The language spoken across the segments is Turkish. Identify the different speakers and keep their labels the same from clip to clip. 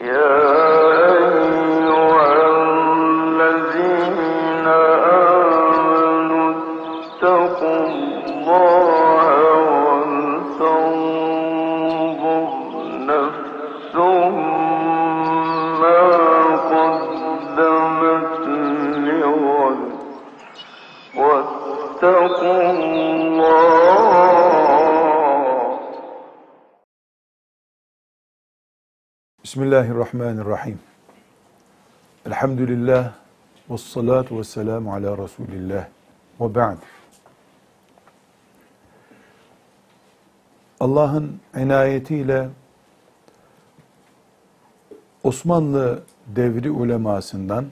Speaker 1: Yeah.
Speaker 2: Bismillahirrahmanirrahim. Elhamdülillah ve salatu ve selamu ala Resulillah ve ba'd. Allah'ın inayetiyle Osmanlı devri ulemasından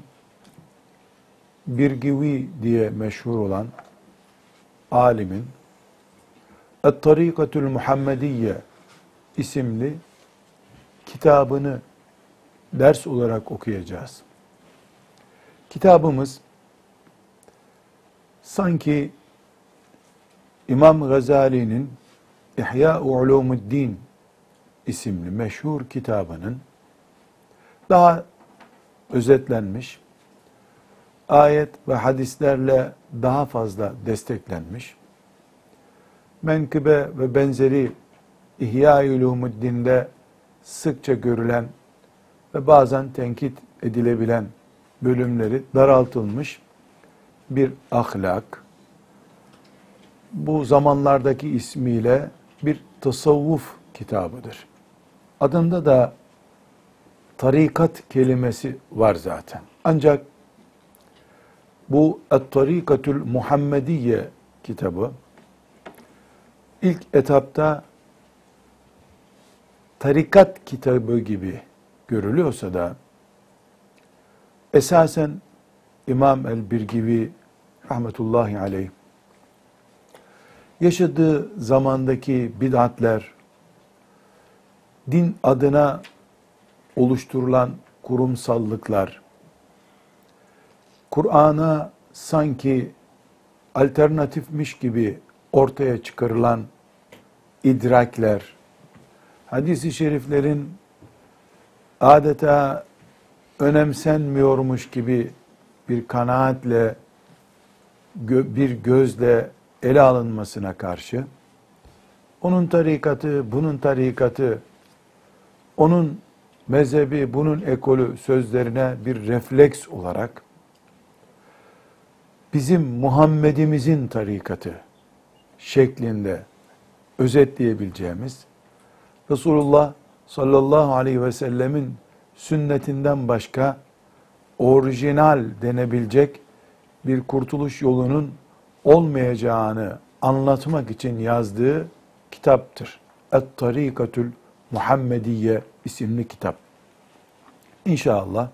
Speaker 2: Birgivi diye meşhur olan alimin Et-Tarikatül Muhammediye isimli kitabını ders olarak okuyacağız. Kitabımız sanki İmam Gazali'nin İhya Ulumuddin isimli meşhur kitabının daha özetlenmiş, ayet ve hadislerle daha fazla desteklenmiş, menkıbe ve benzeri İhya Ulumuddin'de sıkça görülen ve bazen tenkit edilebilen bölümleri daraltılmış bir ahlak. Bu zamanlardaki ismiyle bir tasavvuf kitabıdır. Adında da tarikat kelimesi var zaten. Ancak bu Et-Tarikatül Muhammediye kitabı ilk etapta tarikat kitabı gibi görülüyorsa da esasen İmam el-Birgivi rahmetullahi aleyh yaşadığı zamandaki bid'atler, din adına oluşturulan kurumsallıklar, Kur'an'a sanki alternatifmiş gibi ortaya çıkarılan idrakler, hadis-i şeriflerin adeta önemsenmiyormuş gibi bir kanaatle, bir gözle ele alınmasına karşı, onun tarikatı, bunun tarikatı, onun mezhebi, bunun ekolü sözlerine bir refleks olarak, bizim Muhammed'imizin tarikatı şeklinde özetleyebileceğimiz, Resulullah sallallahu aleyhi ve sellemin sünnetinden başka orijinal denebilecek bir kurtuluş yolunun olmayacağını anlatmak için yazdığı kitaptır. Et-Tarikatül Muhammediye isimli kitap. İnşallah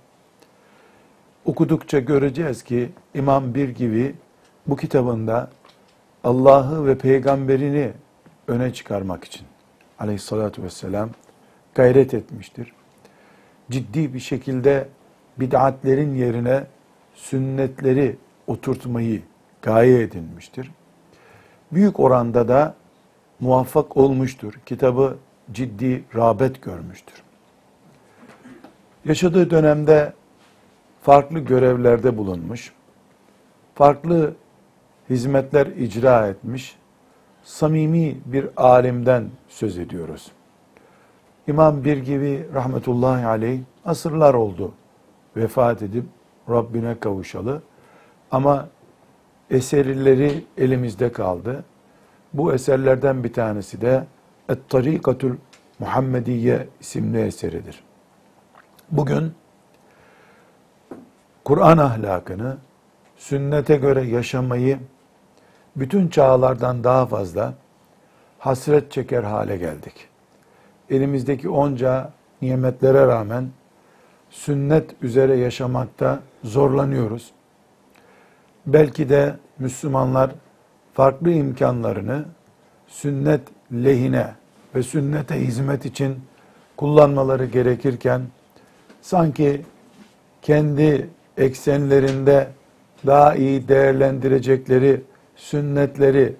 Speaker 2: okudukça göreceğiz ki İmam Bir gibi bu kitabında Allah'ı ve peygamberini öne çıkarmak için aleyhissalatü vesselam gayret etmiştir. Ciddi bir şekilde bid'atlerin yerine sünnetleri oturtmayı gaye edinmiştir. Büyük oranda da muvaffak olmuştur. Kitabı ciddi rağbet görmüştür. Yaşadığı dönemde farklı görevlerde bulunmuş, farklı hizmetler icra etmiş, samimi bir alimden söz ediyoruz. İmam Birgivi rahmetullahi aleyh asırlar oldu vefat edip Rabbine kavuşalı. Ama eserleri elimizde kaldı. Bu eserlerden bir tanesi de Et-Tarikatül Muhammediye isimli eseridir. Bugün Kur'an ahlakını, sünnete göre yaşamayı bütün çağlardan daha fazla hasret çeker hale geldik. Elimizdeki onca nimetlere rağmen sünnet üzere yaşamakta zorlanıyoruz. Belki de Müslümanlar farklı imkanlarını sünnet lehine ve sünnete hizmet için kullanmaları gerekirken sanki kendi eksenlerinde daha iyi değerlendirecekleri sünnetleri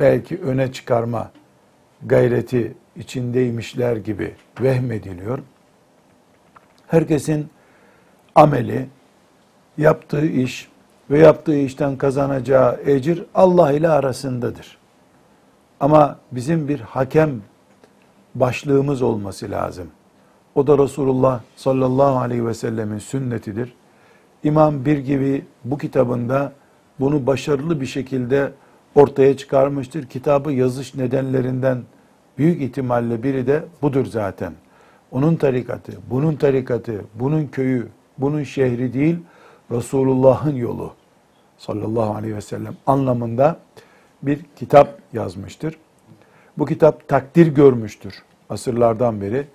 Speaker 2: belki öne çıkarma gayreti içindeymişler gibi vehmediliyor. Herkesin ameli, yaptığı iş ve yaptığı işten kazanacağı ecir Allah ile arasındadır. Ama bizim bir hakem başlığımız olması lazım. O da Resulullah sallallahu aleyhi ve sellemin sünnetidir. İmam bir gibi bu kitabında bunu başarılı bir şekilde ortaya çıkarmıştır. Kitabı yazış nedenlerinden büyük ihtimalle biri de budur zaten. Onun tarikatı, bunun tarikatı, bunun köyü, bunun şehri değil, Resulullah'ın yolu sallallahu aleyhi ve sellem anlamında bir kitap yazmıştır. Bu kitap takdir görmüştür asırlardan beri.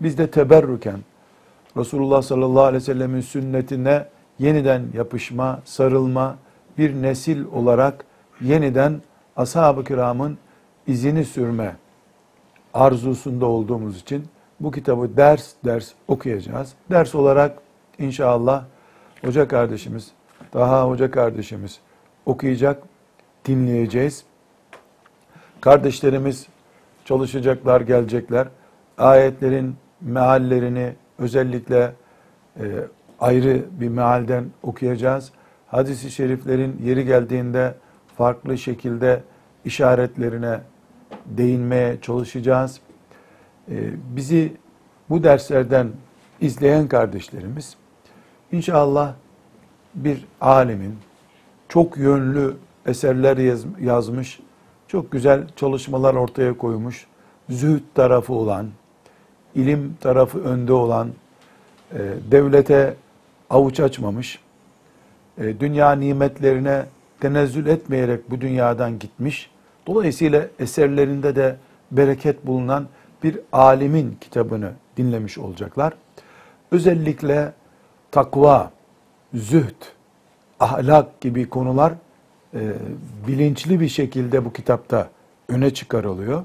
Speaker 2: Biz de teberrüken Resulullah sallallahu aleyhi ve sellemin sünnetine yeniden yapışma, sarılma, bir nesil olarak yeniden ashab-ı kiramın izini sürme arzusunda olduğumuz için bu kitabı ders ders okuyacağız. Ders olarak inşallah hoca kardeşimiz, daha hoca kardeşimiz okuyacak, dinleyeceğiz. Kardeşlerimiz çalışacaklar, gelecekler. Ayetlerin meallerini özellikle e, ayrı bir mealden okuyacağız. Hadis-i şeriflerin yeri geldiğinde farklı şekilde işaretlerine değinmeye çalışacağız. E, bizi bu derslerden izleyen kardeşlerimiz inşallah bir alimin çok yönlü eserler yaz, yazmış, çok güzel çalışmalar ortaya koymuş, zühd tarafı olan, ilim tarafı önde olan, e, devlete avuç açmamış, dünya nimetlerine tenezzül etmeyerek bu dünyadan gitmiş. Dolayısıyla eserlerinde de bereket bulunan bir alimin kitabını dinlemiş olacaklar. Özellikle takva, zühd, ahlak gibi konular e, bilinçli bir şekilde bu kitapta öne çıkarılıyor.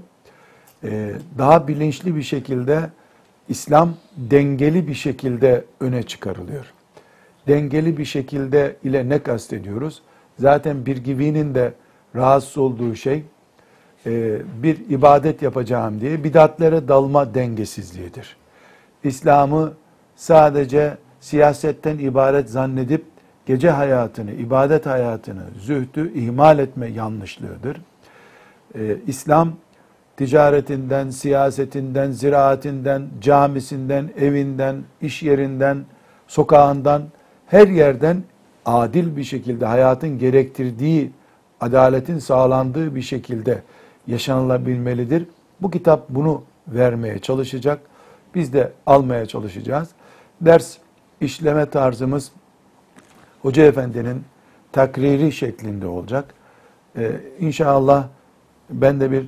Speaker 2: E, daha bilinçli bir şekilde İslam dengeli bir şekilde öne çıkarılıyor. Dengeli bir şekilde ile ne kastediyoruz? Zaten bir givinin de rahatsız olduğu şey e, bir ibadet yapacağım diye bidatlere dalma dengesizliğidir. İslam'ı sadece siyasetten ibaret zannedip gece hayatını, ibadet hayatını, zühdü ihmal etme yanlışlığıdır. Ee, İslam ticaretinden, siyasetinden, ziraatinden, camisinden, evinden, iş yerinden, sokağından, her yerden adil bir şekilde hayatın gerektirdiği, adaletin sağlandığı bir şekilde yaşanılabilmelidir. Bu kitap bunu vermeye çalışacak. Biz de almaya çalışacağız. Ders işleme tarzımız Hoca Efendi'nin takriri şeklinde olacak. Ee, inşallah ben de bir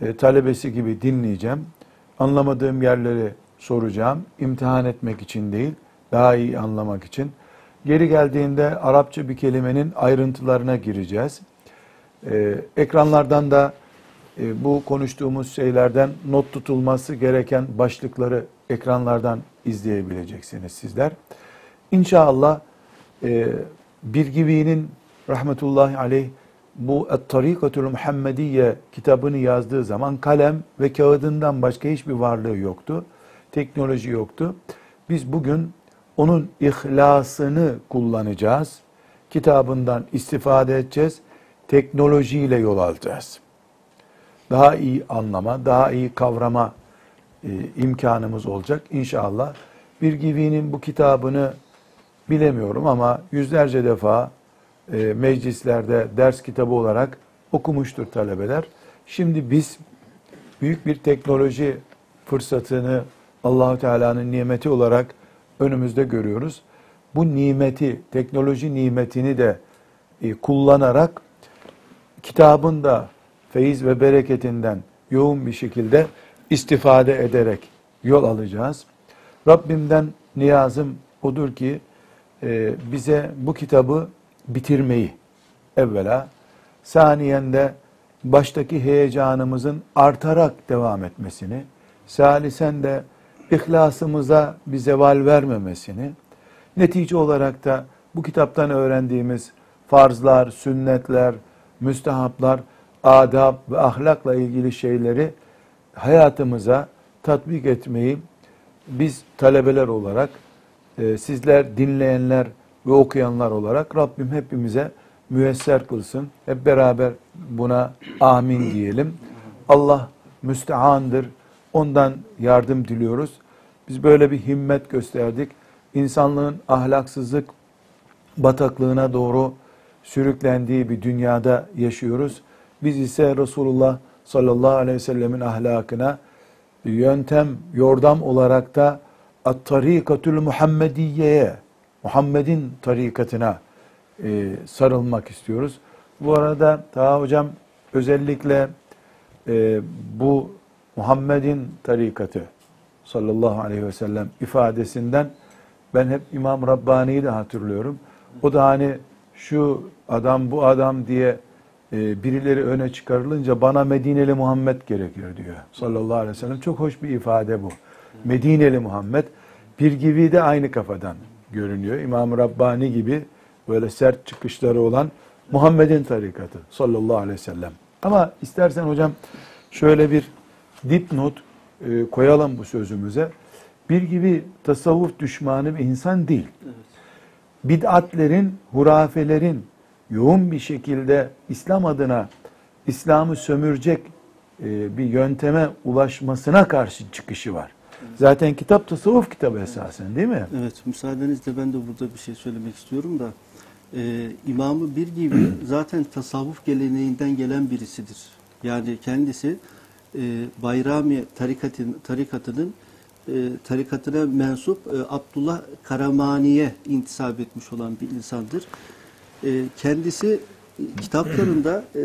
Speaker 2: e, talebesi gibi dinleyeceğim. Anlamadığım yerleri soracağım. İmtihan etmek için değil, daha iyi anlamak için. Geri geldiğinde Arapça bir kelimenin ayrıntılarına gireceğiz. Ee, ekranlardan da e, bu konuştuğumuz şeylerden not tutulması gereken başlıkları ekranlardan izleyebileceksiniz sizler. İnşallah e, bir gibinin rahmetullahi aleyh bu Et-Tarikatül Muhammediye kitabını yazdığı zaman kalem ve kağıdından başka hiçbir varlığı yoktu. Teknoloji yoktu. Biz bugün onun ihlasını kullanacağız. Kitabından istifade edeceğiz. Teknolojiyle yol alacağız. Daha iyi anlama, daha iyi kavrama e, imkanımız olacak inşallah. Bir Givi'nin bu kitabını bilemiyorum ama yüzlerce defa e, meclislerde ders kitabı olarak okumuştur talebeler. Şimdi biz büyük bir teknoloji fırsatını Allahu Teala'nın nimeti olarak önümüzde görüyoruz. Bu nimeti, teknoloji nimetini de e, kullanarak kitabın da feyiz ve bereketinden yoğun bir şekilde istifade ederek yol alacağız. Rabbimden niyazım odur ki e, bize bu kitabı bitirmeyi evvela, saniyen de baştaki heyecanımızın artarak devam etmesini, salisen de ihlasımıza bir zeval vermemesini, netice olarak da bu kitaptan öğrendiğimiz farzlar, sünnetler, müstehaplar, adab ve ahlakla ilgili şeyleri hayatımıza tatbik etmeyi biz talebeler olarak, e, sizler dinleyenler ve okuyanlar olarak Rabbim hepimize müyesser kılsın. Hep beraber buna amin diyelim. Allah müstehandır. Ondan yardım diliyoruz. Biz böyle bir himmet gösterdik. İnsanlığın ahlaksızlık bataklığına doğru sürüklendiği bir dünyada yaşıyoruz. Biz ise Resulullah sallallahu aleyhi ve sellemin ahlakına yöntem, yordam olarak da at-tarikatül Muhammediye'ye, Muhammed'in tarikatına e, sarılmak istiyoruz. Bu arada Taha Hocam özellikle e, bu Muhammed'in tarikatı sallallahu aleyhi ve sellem ifadesinden ben hep İmam Rabbani'yi de hatırlıyorum. O da hani şu adam bu adam diye e, birileri öne çıkarılınca bana Medineli Muhammed gerekiyor diyor sallallahu aleyhi ve sellem. Çok hoş bir ifade bu. Medineli Muhammed bir gibi de aynı kafadan görünüyor. İmam Rabbani gibi böyle sert çıkışları olan Muhammed'in tarikatı sallallahu aleyhi ve sellem. Ama istersen hocam şöyle bir dipnot e, koyalım bu sözümüze. Bir gibi tasavvuf düşmanı bir insan değil. Bid'atlerin, hurafelerin yoğun bir şekilde İslam adına İslam'ı sömürecek e, bir yönteme ulaşmasına karşı çıkışı var. Zaten kitap tasavvuf kitabı esasen değil mi?
Speaker 3: Evet, müsaadenizle ben de burada bir şey söylemek istiyorum da e, İmamı bir gibi zaten tasavvuf geleneğinden gelen birisidir. Yani kendisi e, Bayrami tarikatın, tarikatının e, tarikatına mensup e, Abdullah Karamani'ye intisap etmiş olan bir insandır. E, kendisi kitaplarında e,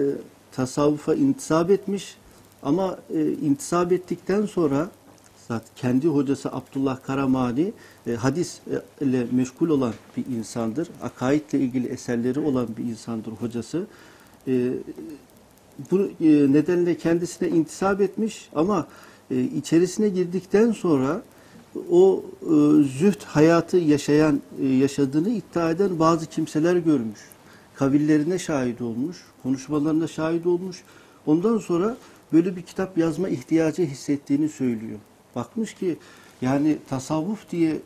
Speaker 3: tasavvufa intisap etmiş ama e, intisap ettikten sonra zaten kendi hocası Abdullah Karamani e, hadis e, ile meşgul olan bir insandır. Akaidle ilgili eserleri olan bir insandır hocası. E, bu e, nedenle kendisine intisap etmiş ama e, içerisine girdikten sonra o e, züht hayatı yaşayan yaşadığını iddia eden bazı kimseler görmüş. Kavillerine şahit olmuş, konuşmalarına şahit olmuş. Ondan sonra böyle bir kitap yazma ihtiyacı hissettiğini söylüyor. Bakmış ki yani tasavvuf diye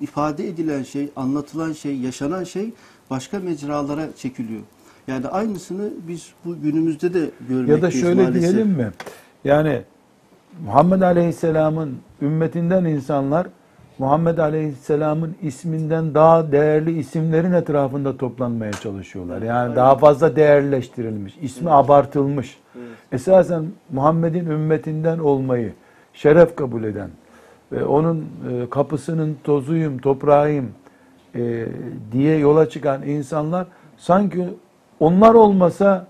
Speaker 3: ifade edilen şey, anlatılan şey, yaşanan şey başka mecralara çekiliyor. Yani aynısını biz bu günümüzde de görmekteyiz
Speaker 2: Ya da şöyle
Speaker 3: maalesef.
Speaker 2: diyelim mi? Yani Muhammed Aleyhisselam'ın ümmetinden insanlar Muhammed Aleyhisselam'ın isminden daha değerli isimlerin etrafında toplanmaya çalışıyorlar. Yani daha fazla değerleştirilmiş, ismi abartılmış. Esasen Muhammed'in ümmetinden olmayı şeref kabul eden ve onun e, kapısının tozuyum, toprağıyım e, diye yola çıkan insanlar sanki onlar olmasa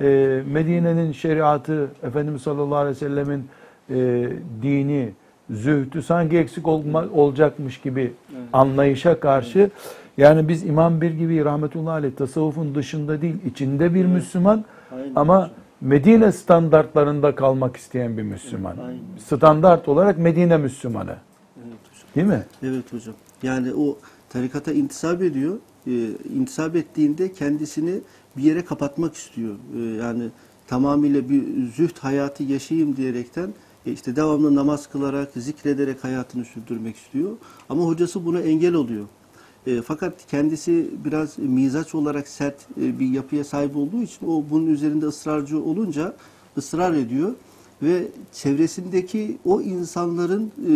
Speaker 2: e, Medine'nin şeriatı, Efendimiz sallallahu aleyhi ve sellemin e, dini, zühdü sanki eksik olma, olacakmış gibi anlayışa karşı yani biz İmam Bir gibi rahmetullahi aleyh tasavvufun dışında değil içinde bir Müslüman
Speaker 3: Aynen.
Speaker 2: ama Medine standartlarında kalmak isteyen bir Müslüman.
Speaker 3: Aynen.
Speaker 2: Standart olarak Medine Müslümanı.
Speaker 3: Evet hocam.
Speaker 2: Değil mi?
Speaker 3: Evet hocam. Yani o tarikata intisap ediyor. E, intisap ettiğinde kendisini bir yere kapatmak istiyor. E, yani tamamıyla bir züht hayatı yaşayayım diyerekten e, işte devamlı namaz kılarak, zikrederek hayatını sürdürmek istiyor. Ama hocası buna engel oluyor. E, fakat kendisi biraz mizaç olarak sert e, bir yapıya sahip olduğu için o bunun üzerinde ısrarcı olunca ısrar ediyor ve çevresindeki o insanların e,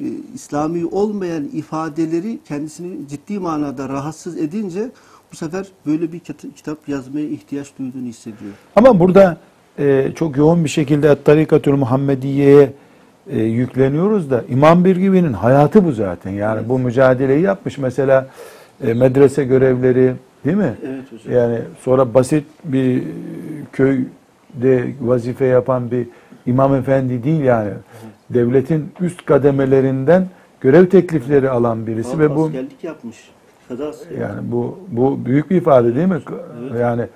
Speaker 3: e, İslami olmayan ifadeleri kendisini ciddi manada rahatsız edince bu sefer böyle bir kitap yazmaya ihtiyaç duyduğunu hissediyor.
Speaker 2: Ama burada e, çok yoğun bir şekilde Tarikatül Muhammediye'ye e, yükleniyoruz da İmam Birgibi'nin hayatı bu zaten. Yani bu mücadeleyi yapmış. Mesela e, medrese görevleri değil mi?
Speaker 3: Evet hocam.
Speaker 2: Yani sonra basit bir köyde vazife yapan bir imam efendi değil yani. Devletin üst kademelerinden görev teklifleri alan birisi ve bu
Speaker 3: askerlik yapmış. Kadı
Speaker 2: yani bu bu büyük bir ifade değil mi? Yani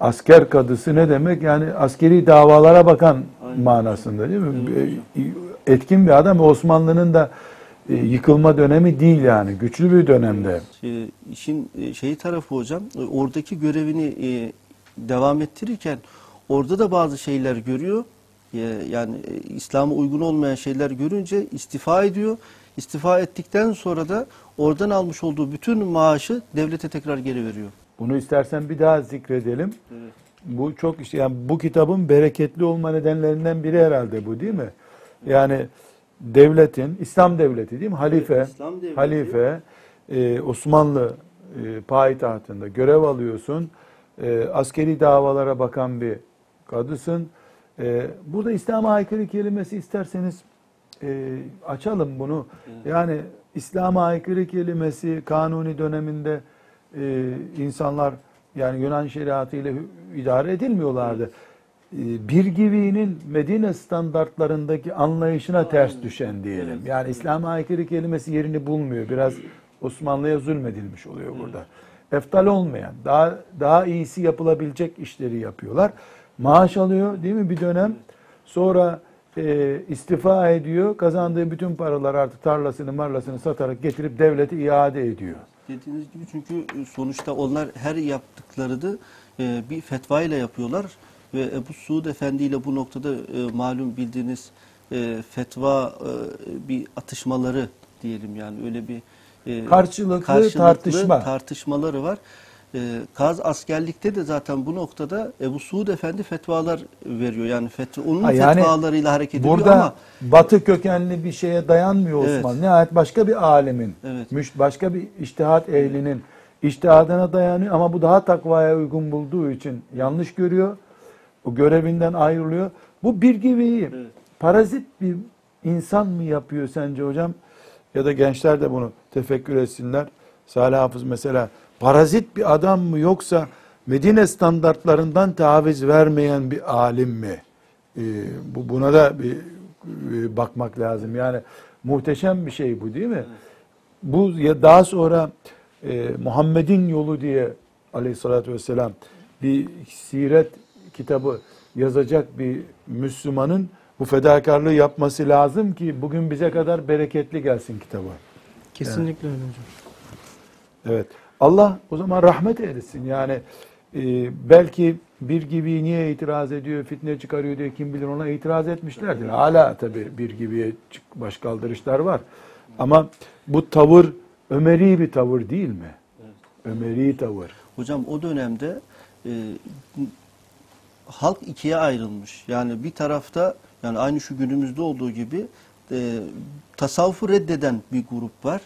Speaker 2: asker kadısı ne demek? Yani askeri davalara bakan
Speaker 3: Aynen.
Speaker 2: manasında değil mi?
Speaker 3: Evet
Speaker 2: E, Etkin bir adam. Osmanlı'nın da e, yıkılma dönemi değil yani. Güçlü bir dönemde.
Speaker 3: E, işin e, şeyi tarafı hocam, oradaki görevini devam ettirirken orada da bazı şeyler görüyor. Yani e, İslam'a uygun olmayan şeyler görünce istifa ediyor. İstifa ettikten sonra da oradan almış olduğu bütün maaşı devlete tekrar geri veriyor.
Speaker 2: Bunu istersen bir daha zikredelim. Bu çok işte yani bu kitabın bereketli olma nedenlerinden biri herhalde bu değil mi? Yani devletin İslam devleti değil mi? Halife
Speaker 3: Evet, İslam devleti.
Speaker 2: halife e, Osmanlı e, payitahtında görev alıyorsun. E, askeri davalara bakan bir kadısın. E, burada İslam'a aykırı kelimesi isterseniz e, açalım bunu. Yani İslam'a aykırı kelimesi kanuni döneminde e, insanlar yani Yunan şeriatı ile idare edilmiyorlardı. E, bir givinin Medine standartlarındaki anlayışına ters düşen diyelim. Yani İslam'a aykırı kelimesi yerini bulmuyor. Biraz Osmanlı'ya zulmedilmiş oluyor burada. Eftal olmayan, daha daha iyisi yapılabilecek işleri yapıyorlar. Maaş alıyor değil mi bir dönem? Sonra e, istifa ediyor. Kazandığı bütün paralar artık tarlasını marlasını satarak getirip devlete iade ediyor.
Speaker 3: Dediğiniz gibi çünkü e, sonuçta onlar her yaptıkları da e, bir fetva ile yapıyorlar ve Ebu Suud Efendi ile bu noktada e, malum bildiğiniz e, fetva e, bir atışmaları diyelim yani öyle bir e,
Speaker 2: Karşılıklı tartışma.
Speaker 3: tartışmaları var. E, Kaz askerlikte de zaten bu noktada Ebu Suud Efendi fetvalar veriyor. Yani fetva, onun
Speaker 2: Ha, yani
Speaker 3: fetvalarıyla hareket ediyor
Speaker 2: Burada
Speaker 3: ama
Speaker 2: batı kökenli bir şeye dayanmıyor
Speaker 3: Evet.
Speaker 2: Osmanlı. Nihayet başka bir alemin,
Speaker 3: Evet.
Speaker 2: başka bir iştihat ehlinin iştihadına dayanıyor ama bu daha takvaya uygun bulduğu için yanlış görüyor. O görevinden ayrılıyor. Bu bir gibi
Speaker 3: Evet.
Speaker 2: parazit bir insan mı yapıyor sence hocam? Ya da gençler de bunu tefekkür etsinler. Salih Hafız mesela parazit bir adam mı yoksa Medine standartlarından taviz vermeyen bir alim mi? Ee, bu buna da bir e, bakmak lazım. Yani muhteşem bir şey bu değil mi? Bu ya daha sonra e, Muhammed'in yolu diye aleyhissalatü vesselam bir siret kitabı yazacak bir Müslümanın bu fedakarlığı yapması lazım ki bugün bize kadar bereketli gelsin kitabı.
Speaker 4: Kesinlikle öyle hocam.
Speaker 2: Evet. Allah o zaman rahmet eylesin. Yani e, belki bir gibi niye itiraz ediyor, fitne çıkarıyor diye kim bilir ona itiraz etmişlerdir. Hala tabii bir gibiye çık- baş kaldırışlar var. Ama bu tavır Ömeri bir tavır değil mi? Ömeri tavır.
Speaker 3: Hocam o dönemde e, halk ikiye ayrılmış. Yani bir tarafta yani aynı şu günümüzde olduğu gibi e, tasavvufu reddeden bir grup var.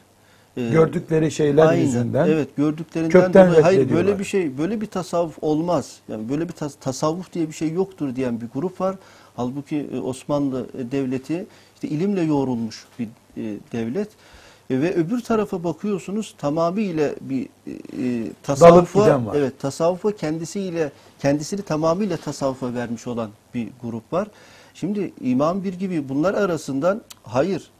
Speaker 3: E,
Speaker 2: Gördükleri şeyler
Speaker 3: aynen,
Speaker 2: yüzünden.
Speaker 3: Evet gördüklerinden
Speaker 2: kökten
Speaker 3: dolayı hayır
Speaker 2: reddediyorlar.
Speaker 3: böyle bir şey böyle bir tasavvuf olmaz. Yani böyle bir tas- tasavvuf diye bir şey yoktur diyen bir grup var. Halbuki e, Osmanlı devleti işte ilimle yoğrulmuş bir e, devlet. E, ve öbür tarafa bakıyorsunuz tamamıyla bir e, e, tasavvufa evet tasavvufa kendisiyle kendisini tamamıyla tasavvufa vermiş olan bir grup var. Şimdi İmam bir gibi bunlar arasından hayır e,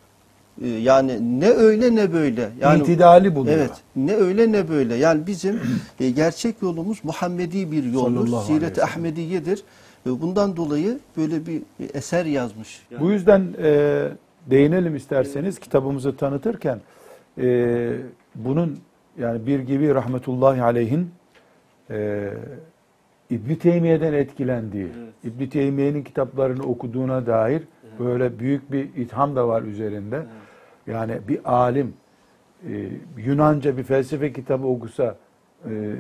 Speaker 3: yani ne öyle ne böyle. Yani
Speaker 2: İtidali buluyor.
Speaker 3: Evet. Ne öyle ne böyle. Yani bizim e, gerçek yolumuz Muhammedi bir yoldur. Siret-i. Ahmediye'dir. Ve bundan dolayı böyle bir eser yazmış. Yani
Speaker 2: Bu yüzden e, değinelim isterseniz kitabımızı tanıtırken e, bunun yani bir gibi rahmetullahi aleyhin e, İbn Teymiye'den etkilendiği,
Speaker 3: Evet.
Speaker 2: İbn Teymiye'nin kitaplarını okuduğuna dair böyle büyük bir itham da var üzerinde. Yani bir alim e, Yunanca bir felsefe kitabı okusa e,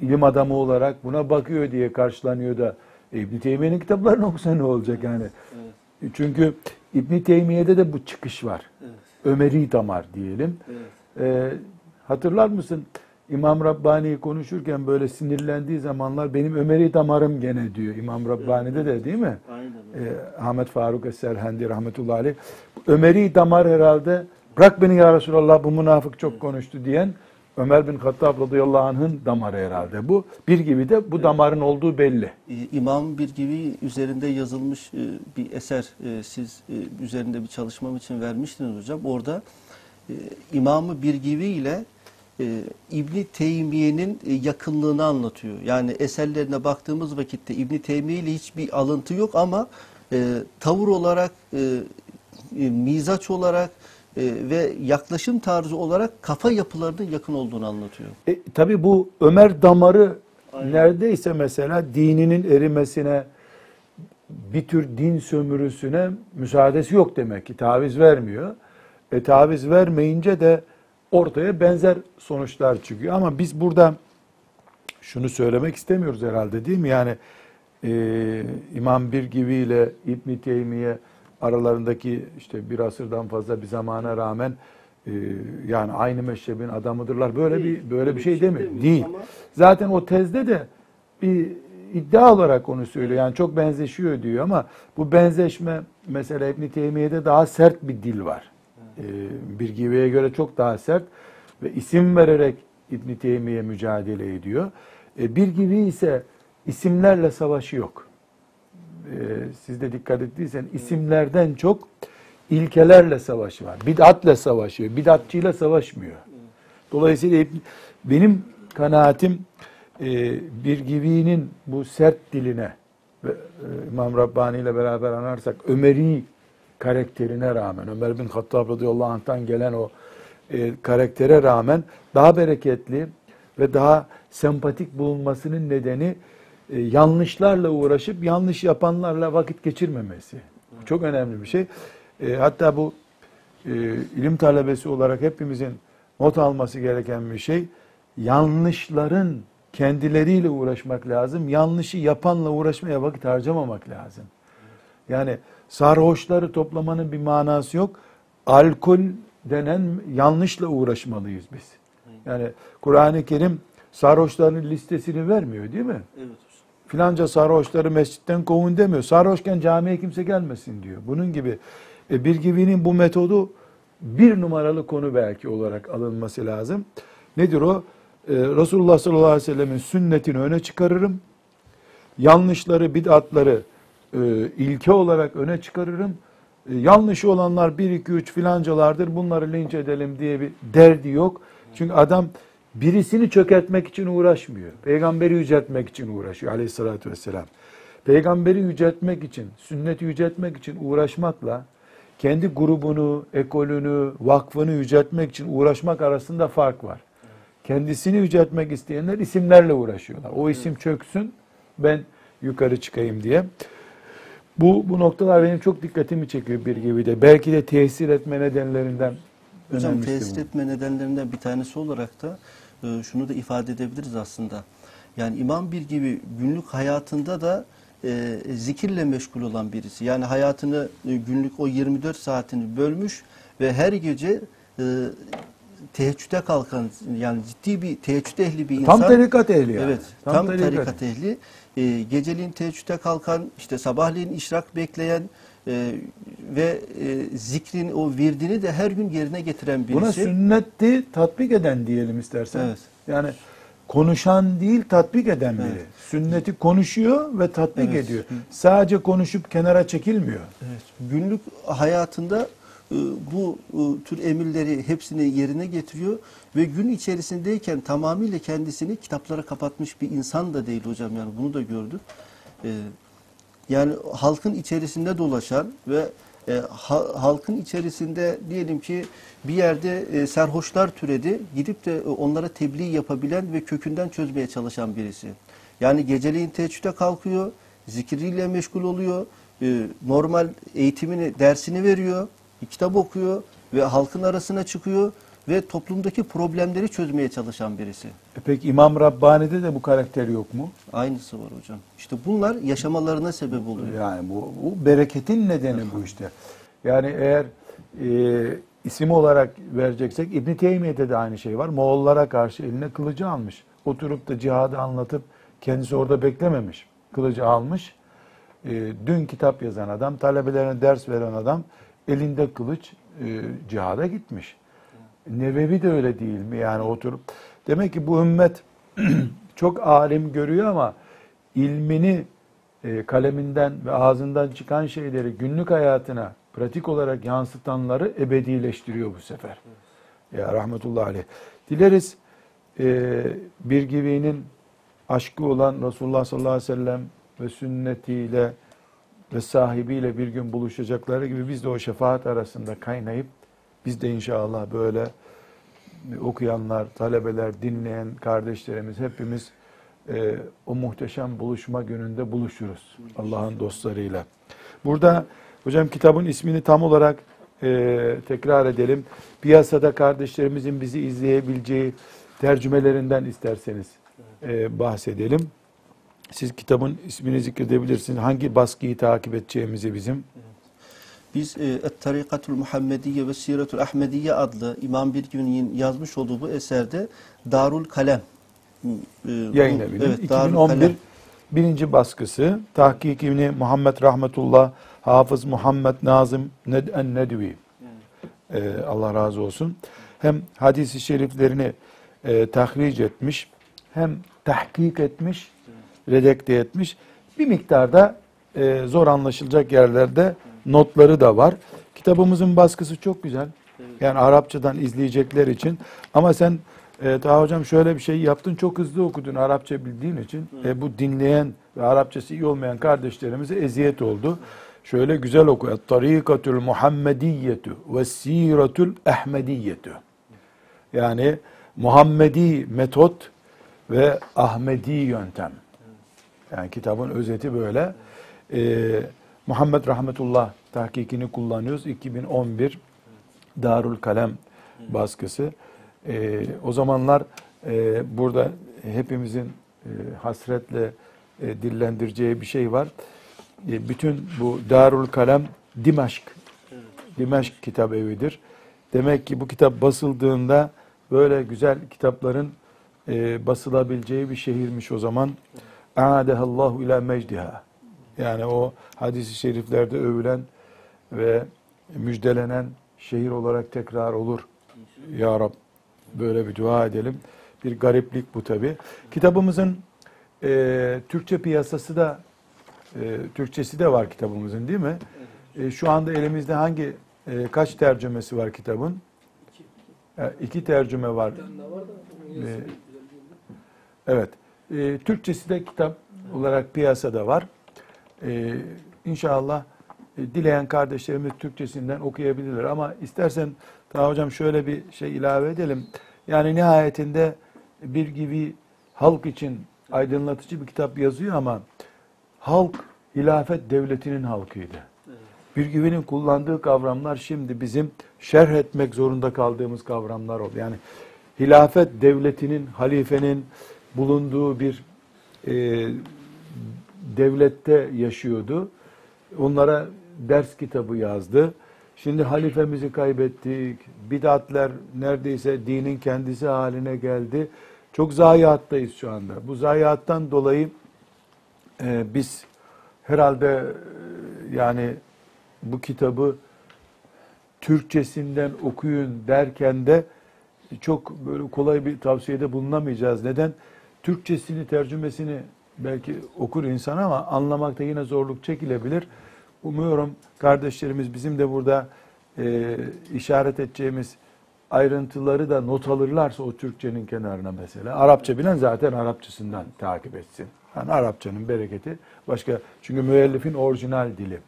Speaker 2: ilim adamı olarak buna bakıyor diye karşılanıyor da e, İbn Teymiye'nin kitaplarını okusa ne olacak yani?
Speaker 3: Evet.
Speaker 2: Çünkü İbn Teymiye'de de bu çıkış var.
Speaker 3: Evet.
Speaker 2: Ömeri damar diyelim.
Speaker 3: Evet.
Speaker 2: Ee, hatırlar mısın? İmam Rabbani konuşurken böyle sinirlendiği zamanlar benim Ömeri damarım gene diyor İmam Rabbani'de de değil mi?
Speaker 3: Aynen.
Speaker 2: Ee, Ahmet Faruk Eserhendi rahmetullahi aleyh. Ömeri damar herhalde bırak beni ya Resulallah bu münafık çok konuştu diyen Ömer bin Hattab radıyallahu anh'ın damarı herhalde bu. Bir gibi de bu damarın olduğu belli.
Speaker 3: İmam bir gibi üzerinde yazılmış e, bir eser e, siz e, üzerinde bir çalışmam için vermiştiniz hocam. Orada İmamı bir gibi ile e, İbni Teymiye'nin e, yakınlığını anlatıyor. Yani eserlerine baktığımız vakitte İbni Teymiye ile hiçbir alıntı yok ama e, tavır olarak, e, e, mizaç olarak e, ve yaklaşım tarzı olarak kafa yapılarının yakın olduğunu anlatıyor.
Speaker 2: E, tabii bu Ömer damarı
Speaker 3: Aynen.
Speaker 2: neredeyse mesela dininin erimesine, bir tür din sömürüsüne müsaadesi yok demek ki taviz vermiyor. E taviz vermeyince de ortaya benzer sonuçlar çıkıyor. Ama biz burada şunu söylemek istemiyoruz herhalde değil mi? Yani e, İmam Birgivi ile İbn Teymiye aralarındaki işte bir asırdan fazla bir zamana rağmen e, yani aynı meşrebin adamıdırlar. Böyle
Speaker 3: Değil.
Speaker 2: bir böyle bir
Speaker 3: Öyle
Speaker 2: şey
Speaker 3: bir şey
Speaker 2: demiyor.
Speaker 3: demiyor
Speaker 2: Değil.
Speaker 3: ama-
Speaker 2: Zaten o tezde de bir iddia olarak onu söylüyor. Yani çok benzeşiyor diyor ama bu benzeşme mesela İbn Teymiye'de daha sert bir dil var. Ee, bir Give'ye göre çok daha sert ve isim vererek İbn Teymiye mücadele ediyor. Ee, bir Give ise isimlerle savaşı yok. Ee, siz de dikkat ettiysen isimlerden çok ilkelerle savaşı var. Bid'atle savaşıyor. Bid'atçıyla savaşmıyor. Dolayısıyla benim kanaatim e, bir givinin bu sert diline ve e, İmam Rabbani ile beraber anarsak Ömeri karakterine rağmen Ömer bin Hattab radıyallahu anh'tan gelen o e, karaktere rağmen daha bereketli ve daha sempatik bulunmasının nedeni e, yanlışlarla uğraşıp yanlış yapanlarla vakit geçirmemesi. Çok önemli bir şey. E, hatta bu e, ilim talebesi olarak hepimizin not alması gereken bir şey yanlışların kendileriyle uğraşmak lazım. Yanlışı yapanla uğraşmaya vakit harcamamak lazım. Yani sarhoşları toplamanın bir manası yok. Alkol denen yanlışla uğraşmalıyız biz. Yani Kur'an-ı Kerim sarhoşların listesini vermiyor değil mi?
Speaker 3: Evet hocam.
Speaker 2: Filanca sarhoşları mescitten kovun demiyor. Sarhoşken camiye kimse gelmesin diyor. Bunun gibi e, bir gibinin bu metodu bir numaralı konu belki olarak alınması lazım. Nedir o? E, Resulullah sallallahu aleyhi ve sellemin sünnetini öne çıkarırım. Yanlışları, bid'atları e, ilke olarak öne çıkarırım. E, yanlışı olanlar 1, 2, 3 filancalardır bunları linç edelim diye bir derdi yok. Çünkü adam birisini çökertmek için uğraşmıyor. Peygamberi yüceltmek için uğraşıyor aleyhissalatü vesselam. Peygamberi yüceltmek için, sünneti yüceltmek için uğraşmakla kendi grubunu, ekolünü, vakfını yüceltmek için uğraşmak arasında fark var. Kendisini yüceltmek isteyenler isimlerle uğraşıyorlar. O isim çöksün, ben yukarı çıkayım diye. Bu bu noktalar benim çok dikkatimi çekiyor bir gibi de. Belki de tesir etme nedenlerinden
Speaker 3: Hocam tesir etme nedenlerinden bir tanesi olarak da e, şunu da ifade edebiliriz aslında. Yani imam bir gibi günlük hayatında da e, zikirle meşgul olan birisi. Yani hayatını e, günlük o 24 saatini bölmüş ve her gece e, teheccüde kalkan yani ciddi bir teheccüd ehli bir insan.
Speaker 2: Tam tarikat ehli yani.
Speaker 3: Evet, tam, tarikat ehli. E, geceliğin teheccüde kalkan, işte sabahleyin işrak bekleyen e, ve e, zikrin o virdini de her gün yerine getiren birisi.
Speaker 2: Buna sünnetti tatbik eden diyelim istersen.
Speaker 3: Evet.
Speaker 2: Yani konuşan değil tatbik eden biri.
Speaker 3: Evet.
Speaker 2: Sünneti konuşuyor ve tatbik
Speaker 3: Evet.
Speaker 2: ediyor. Sadece konuşup kenara çekilmiyor.
Speaker 3: Evet, günlük hayatında bu e, tür emirleri hepsini yerine getiriyor ve gün içerisindeyken tamamıyla kendisini kitaplara kapatmış bir insan da değil hocam yani bunu da gördük. E, Yani halkın içerisinde dolaşan ve e, ha- halkın içerisinde diyelim ki bir yerde e, serhoşlar türedi gidip de e, onlara tebliğ yapabilen ve kökünden çözmeye çalışan birisi. Yani geceleyin teheccüde kalkıyor, zikriyle meşgul oluyor, e, normal eğitimini, dersini veriyor, kitap okuyor ve halkın arasına çıkıyor ve toplumdaki problemleri çözmeye çalışan birisi.
Speaker 2: E peki İmam Rabbani'de de bu karakter yok mu?
Speaker 3: Aynısı var hocam. İşte bunlar yaşamalarına sebep oluyor.
Speaker 2: Yani bu, bu bereketin nedeni bu işte. Yani eğer e, isim olarak vereceksek İbn Teymiye'de de aynı şey var. Moğollara karşı eline kılıcı almış. Oturup da cihadı anlatıp kendisi orada beklememiş. Kılıcı almış. E, dün kitap yazan adam, talebelerine ders veren adam elinde kılıç e, cihada gitmiş. Nevevi de öyle değil mi? Yani oturup demek ki bu ümmet çok alim görüyor ama ilmini e, kaleminden ve ağzından çıkan şeyleri günlük hayatına pratik olarak yansıtanları ebedileştiriyor bu sefer. Ya rahmetullahi aleyh. Dileriz e, bir gibinin aşkı olan Resulullah sallallahu aleyhi ve sellem ve sünnetiyle ve sahibiyle bir gün buluşacakları gibi biz de o şefaat arasında kaynayıp biz de inşallah böyle okuyanlar, talebeler, dinleyen kardeşlerimiz hepimiz e, o muhteşem buluşma gününde buluşuruz Allah'ın dostlarıyla. Burada hocam kitabın ismini tam olarak e, tekrar edelim. Piyasada kardeşlerimizin bizi izleyebileceği tercümelerinden isterseniz e, bahsedelim. Siz kitabın ismini zikredebilirsiniz. Hangi baskıyı takip edeceğimizi bizim.
Speaker 3: Biz e, Et-Tarikatul Muhammediye ve Siretul Ahmediye adlı İmam Birgün'ün yazmış olduğu bu eserde Darul Kalem e,
Speaker 2: Yayın Evi'nin
Speaker 3: evet, Darul
Speaker 2: 2011
Speaker 3: Kalem.
Speaker 2: birinci baskısı. Tahkikini Muhammed Rahmetullah, Hafız Muhammed Nazım Ned en Nedvi. Ee, Allah razı olsun. Hem hadisi şeriflerini e, tahric etmiş, hem tahkik etmiş, redekte etmiş. Bir miktarda e, zor anlaşılacak yerlerde notları da var. Kitabımızın baskısı çok güzel. Yani Arapçadan izleyecekler için. Ama sen e, Taha Hocam şöyle bir şey yaptın. Çok hızlı okudun Arapça bildiğin için. E, bu dinleyen ve Arapçası iyi olmayan kardeşlerimize eziyet oldu. Şöyle güzel oku. Tarikatul Muhammediyyetu ve Siratul Ahmediyyetu. Yani Muhammedi metot ve Ahmedi yöntem. Yani kitabın özeti böyle. Ee, Muhammed Rahmetullah tahkikini kullanıyoruz. 2011 Darul Kalem baskısı. Ee, o zamanlar e, burada hepimizin e, hasretle e, dillendireceği bir şey var. E, bütün bu Darul Kalem Dimaşk. Dimaşk kitap evidir. Demek ki bu kitap basıldığında böyle güzel kitapların e, basılabileceği bir şehirmiş o zaman. A'adehallahu ila mecdiha. Yani o hadis-i şeriflerde övülen ve müjdelenen şehir olarak tekrar olur. Ya Rab böyle bir dua edelim. Bir gariplik bu tabi. Kitabımızın e, Türkçe piyasası da e, Türkçesi de var kitabımızın değil mi? E, şu anda elimizde hangi e, kaç tercümesi var kitabın? E, iki tercüme var. E, evet. E, Türkçesi de kitap olarak piyasada var. E, inşallah e, dileyen kardeşlerimiz Türkçesinden okuyabilirler. Ama istersen daha hocam şöyle bir şey ilave edelim. Yani nihayetinde bir gibi halk için aydınlatıcı bir kitap yazıyor ama halk hilafet devletinin halkıydı. Bir güvenin kullandığı kavramlar şimdi bizim şerh etmek zorunda kaldığımız kavramlar oldu. Yani hilafet devletinin, halifenin bulunduğu bir e, devlette yaşıyordu. Onlara ders kitabı yazdı. Şimdi halifemizi kaybettik. Bidatler neredeyse dinin kendisi haline geldi. Çok zayiattayız şu anda. Bu zayiattan dolayı e, biz herhalde e, yani bu kitabı Türkçesinden okuyun derken de çok böyle kolay bir tavsiyede bulunamayacağız. Neden? Türkçesini, tercümesini belki okur insan ama anlamakta yine zorluk çekilebilir. Umuyorum kardeşlerimiz bizim de burada e, işaret edeceğimiz ayrıntıları da not alırlarsa o Türkçenin kenarına mesela. Arapça bilen zaten Arapçasından takip etsin. Yani Arapçanın bereketi başka. Çünkü müellifin orijinal dili.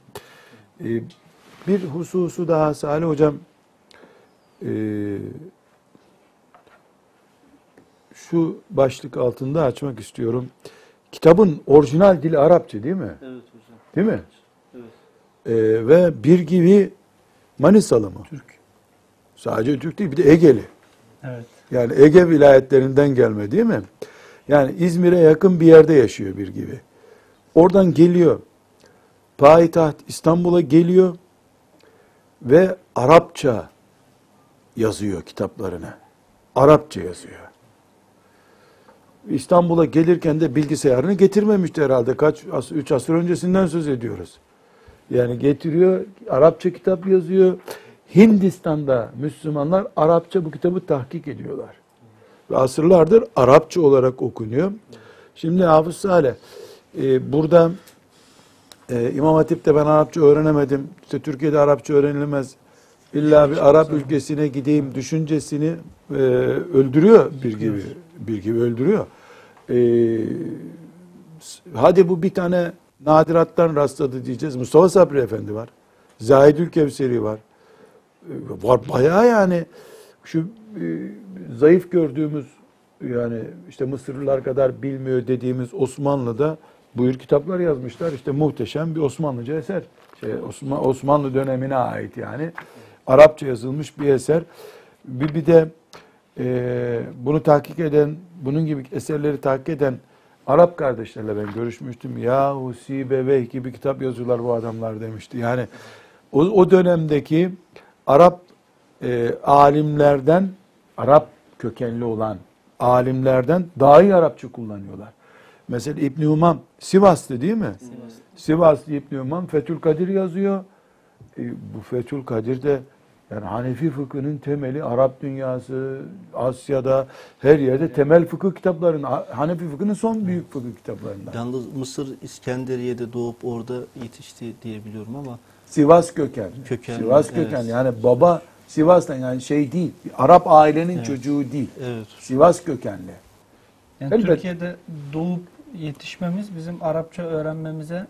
Speaker 2: E, bir hususu daha Salih Hocam e, şu başlık altında açmak istiyorum. Kitabın orijinal dili Arapça değil mi?
Speaker 3: Evet hocam.
Speaker 2: Değil mi?
Speaker 3: Evet.
Speaker 2: Ee, ve bir gibi Manisalı mı? Türk. Sadece Türk değil bir de Egeli.
Speaker 4: Evet.
Speaker 2: Yani Ege vilayetlerinden gelme değil mi? Yani İzmir'e yakın bir yerde yaşıyor bir gibi. Oradan geliyor. Payitaht İstanbul'a geliyor ve Arapça yazıyor kitaplarını. Arapça yazıyor. İstanbul'a gelirken de bilgisayarını getirmemişti herhalde. Kaç, as- üç asır öncesinden söz ediyoruz. Yani getiriyor, Arapça kitap yazıyor. Hindistan'da Müslümanlar Arapça bu kitabı tahkik ediyorlar. Ve asırlardır Arapça olarak okunuyor. Şimdi Hafız Saleh, e, burada e, İmam Hatip'te ben Arapça öğrenemedim. İşte Türkiye'de Arapça öğrenilmez. İlla bir Arap ülkesine gideyim düşüncesini e, öldürüyor bir gibi. Bir gibi öldürüyor. E, hadi bu bir tane nadirattan rastladı diyeceğiz. Mustafa Sabri Efendi var. Zahidül Kevseri var. E, var bayağı yani şu e, zayıf gördüğümüz yani işte Mısırlılar kadar bilmiyor dediğimiz Osmanlı'da buyur kitaplar yazmışlar. İşte muhteşem bir Osmanlıca eser. Şey, Osman, Osmanlı dönemine ait yani. Arapça yazılmış bir eser. Bir, bir de e, bunu tahkik eden, bunun gibi eserleri tahkik eden Arap kardeşlerle ben görüşmüştüm. Yahu Sibeveyh gibi kitap yazıyorlar bu adamlar demişti. Yani o, o dönemdeki Arap e, alimlerden, Arap kökenli olan alimlerden daha iyi Arapça kullanıyorlar. Mesela İbn Umam Sivas'tı değil mi? Sivas. Sivaslı İbn Umam Fethül Kadir yazıyor. E, bu Fethül Kadir de yani Hanefi fıkhının temeli Arap dünyası, Asya'da her yerde temel fıkıh kitaplarının, Hanefi fıkhının son büyük fıkıh kitaplarından.
Speaker 3: Yalnız Mısır İskenderiye'de doğup orada yetişti diye biliyorum ama
Speaker 2: Sivas köken.
Speaker 3: Kökenli,
Speaker 2: Sivas köken
Speaker 3: evet.
Speaker 2: yani baba Sivas'tan yani şey değil. Arap ailenin çocuğu değil.
Speaker 3: evet.
Speaker 2: Sivas kökenli.
Speaker 4: Yani
Speaker 2: Elbette.
Speaker 4: Türkiye'de doğup yetişmemiz bizim Arapça öğrenmemize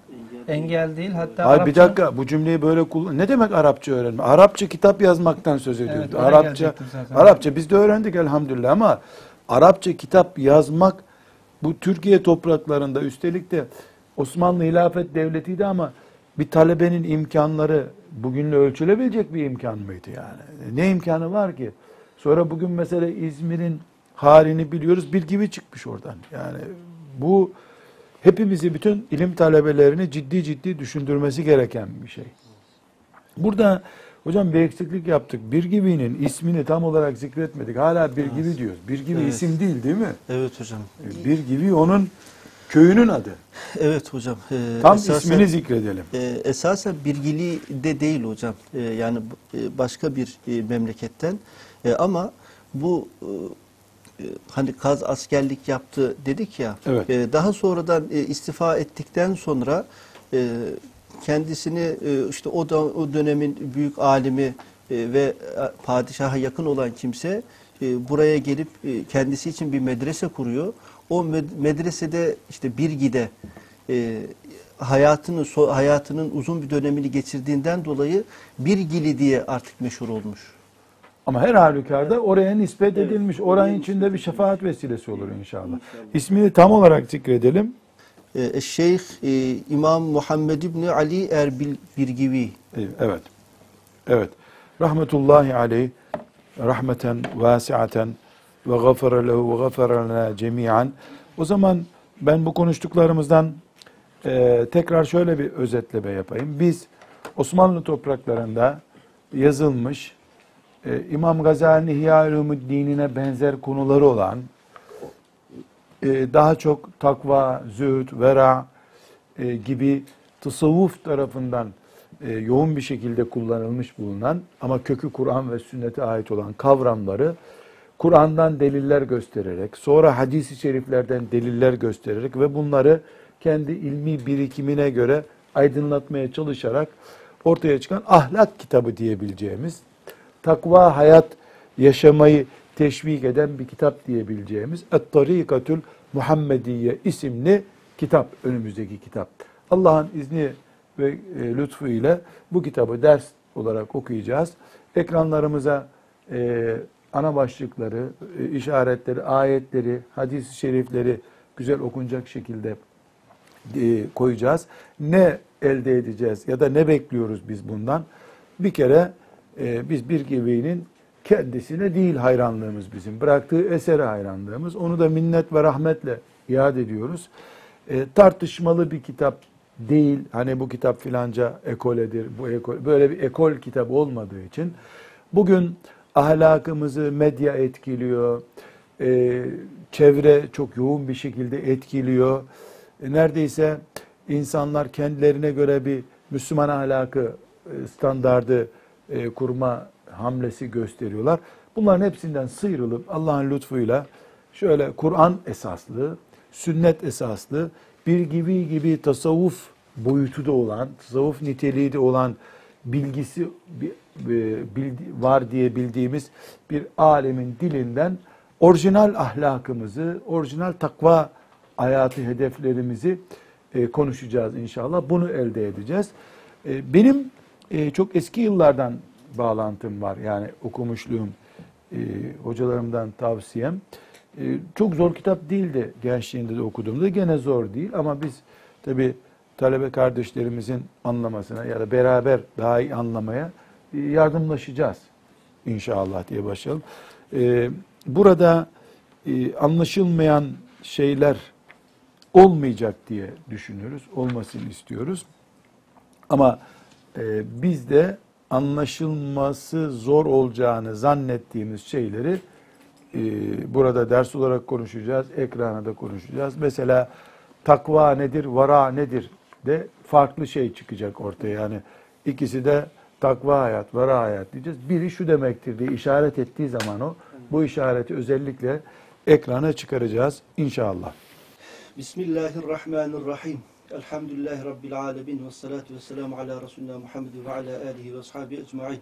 Speaker 4: engel değil. Hatta
Speaker 2: Hayır
Speaker 4: Arapça,
Speaker 2: bir dakika bu cümleyi böyle kullan. Ne demek Arapça öğrenme? Arapça kitap yazmaktan söz ediyordu.
Speaker 4: Evet,
Speaker 2: Arapça. Arapça biz de öğrendik elhamdülillah ama Arapça kitap yazmak bu Türkiye topraklarında üstelik de Osmanlı Hilafet Devleti'ydi ama bir talebenin imkanları bugünle ölçülebilecek bir imkan mıydı yani? Ne imkanı var ki? Sonra bugün mesela İzmir'in halini biliyoruz. Bir gibi çıkmış oradan. Yani bu hepimizi bütün ilim talebelerini ciddi ciddi düşündürmesi gereken bir şey. Burada hocam bir eksiklik yaptık. Bir gibinin ismini tam olarak zikretmedik. Hala bir gibi diyoruz. Bir gibi
Speaker 3: Evet.
Speaker 2: isim değil değil mi?
Speaker 3: Evet hocam.
Speaker 2: Bir gibi onun köyünün adı.
Speaker 3: Evet hocam. Ee,
Speaker 2: Tam
Speaker 3: esasen-
Speaker 2: ismini zikredelim.
Speaker 3: e, esasen Birgili de değil hocam. E, yani e, başka bir e, memleketten. E, ama bu e, e, hani kaz askerlik yaptı dedik ya.
Speaker 2: Evet.
Speaker 3: e, daha sonradan e, istifa ettikten sonra e, kendisini e, işte o da o dönemin büyük alimi e, ve e, padişaha yakın olan kimse e, buraya gelip e, kendisi için bir medrese kuruyor. O med- medresede işte Birgi'de e, hayatını so- hayatının uzun bir dönemini geçirdiğinden dolayı Birgili diye artık meşhur olmuş.
Speaker 2: Ama her halükarda oraya nispet edilmiş. Oranın içinde bir şefaat vesilesi olur inşallah. İsmini tam olarak zikredelim.
Speaker 3: E, Şeyh e, İmam Muhammed İbni Ali Erbil Birgivi.
Speaker 2: Evet. Evet. Rahmetullahi aleyh rahmeten vasiaten ve gafara lehu ve gafara lana cemiyan. O zaman ben bu konuştuklarımızdan e, tekrar şöyle bir özetleme yapayım. Biz Osmanlı topraklarında yazılmış e, İmam Gazali'nin dinine benzer konuları olan e, daha çok takva, zühd, vera e, gibi tasavvuf tarafından e, yoğun bir şekilde kullanılmış bulunan ama kökü Kur'an ve sünnete ait olan kavramları Kur'an'dan deliller göstererek, sonra hadis-i şeriflerden deliller göstererek ve bunları kendi ilmi birikimine göre aydınlatmaya çalışarak ortaya çıkan ahlak kitabı diyebileceğimiz, takva hayat yaşamayı teşvik eden bir kitap diyebileceğimiz Et-Tarikatül Muhammediye isimli kitap önümüzdeki kitap. Allah'ın izni ve e, lütfu ile bu kitabı ders olarak okuyacağız. Ekranlarımıza e, ana başlıkları, e, işaretleri, ayetleri, hadis-i şerifleri güzel okunacak şekilde e, koyacağız. Ne elde edeceğiz ya da ne bekliyoruz biz bundan? Bir kere e, biz bir gibinin kendisine değil hayranlığımız bizim. Bıraktığı esere hayranlığımız. Onu da minnet ve rahmetle iade ediyoruz. E, tartışmalı bir kitap değil. Hani bu kitap filanca ekoledir, bu ekol. Böyle bir ekol kitap olmadığı için bugün ahlakımızı medya etkiliyor. E, çevre çok yoğun bir şekilde etkiliyor. E, neredeyse insanlar kendilerine göre bir Müslüman ahlakı e, standardı e, kurma hamlesi gösteriyorlar. Bunların hepsinden sıyrılıp Allah'ın lütfuyla şöyle Kur'an esaslı, sünnet esaslı, bir gibi gibi tasavvuf boyutu da olan, tasavvuf niteliği de olan bilgisi e, var diye bildiğimiz bir alemin dilinden orijinal ahlakımızı, orijinal takva hayatı hedeflerimizi e, konuşacağız inşallah. Bunu elde edeceğiz. E, benim e, çok eski yıllardan bağlantım var. Yani okumuşluğum, e, hocalarımdan tavsiyem. e, çok zor kitap değildi gençliğinde de okuduğumda. Gene zor değil ama biz tabi talebe kardeşlerimizin anlamasına ya da beraber daha iyi anlamaya e, yardımlaşacağız inşallah diye başlayalım. Burada anlaşılmayan şeyler olmayacak diye düşünüyoruz. Olmasını istiyoruz. Ama e, biz de anlaşılması zor olacağını zannettiğimiz şeyleri e, burada ders olarak konuşacağız, ekrana da konuşacağız. Mesela takva nedir, vara nedir de farklı şey çıkacak ortaya. Yani ikisi de takva hayat, vara hayat diyeceğiz. Biri şu demektir diye işaret ettiği zaman o, bu işareti özellikle ekrana çıkaracağız inşallah.
Speaker 3: Bismillahirrahmanirrahim. Elhamdülillahi Rabbil alemin ve salatu ve selamu ala Resulina Muhammed ve ala alihi ve ashabi ecma'in.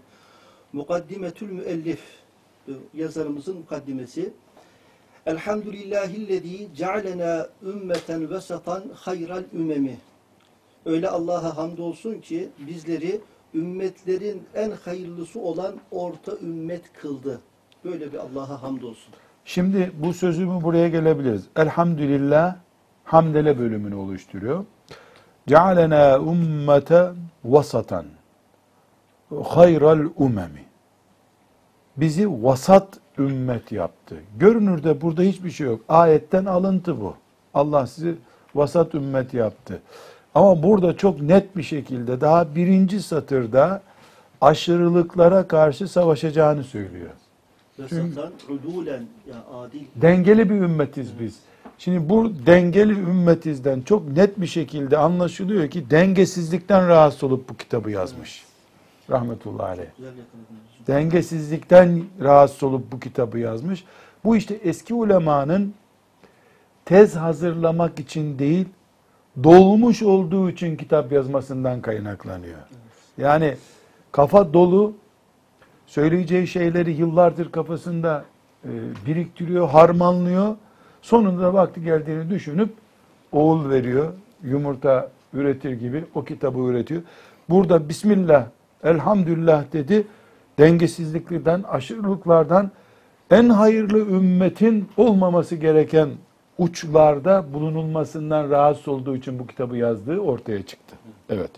Speaker 3: Mukaddimetül müellif, yazarımızın mukaddimesi. Elhamdülillahillezî cealena ümmeten vesatan hayral ümemi. Öyle Allah'a hamdolsun ki bizleri ümmetlerin en hayırlısı olan orta ümmet kıldı. Böyle bir Allah'a hamdolsun.
Speaker 2: Şimdi bu sözümü buraya gelebiliriz. Elhamdülillah hamdele bölümünü oluşturuyor. Cealena ümmete vasatan hayral umemi. Bizi vasat ümmet yaptı. Görünürde burada hiçbir şey yok. Ayetten alıntı bu. Allah sizi vasat ümmet yaptı. Ama burada çok net bir şekilde daha birinci satırda aşırılıklara karşı savaşacağını söylüyor.
Speaker 3: Adil.
Speaker 2: Dengeli bir ümmetiz biz. Şimdi bu dengeli ümmetizden çok net bir şekilde anlaşılıyor ki dengesizlikten rahatsız olup bu kitabı yazmış. Rahmetullahi aleyh. Dengesizlikten rahatsız olup bu kitabı yazmış. Bu işte eski ulemanın tez hazırlamak için değil, dolmuş olduğu için kitap yazmasından kaynaklanıyor. Yani kafa dolu, söyleyeceği şeyleri yıllardır kafasında e, biriktiriyor, harmanlıyor. Sonunda vakti geldiğini düşünüp oğul veriyor, yumurta üretir gibi o kitabı üretiyor. Burada Bismillah, Elhamdülillah dedi, dengesizliklerden, aşırılıklardan en hayırlı ümmetin olmaması gereken uçlarda bulunulmasından rahatsız olduğu için bu kitabı yazdığı ortaya çıktı. Evet.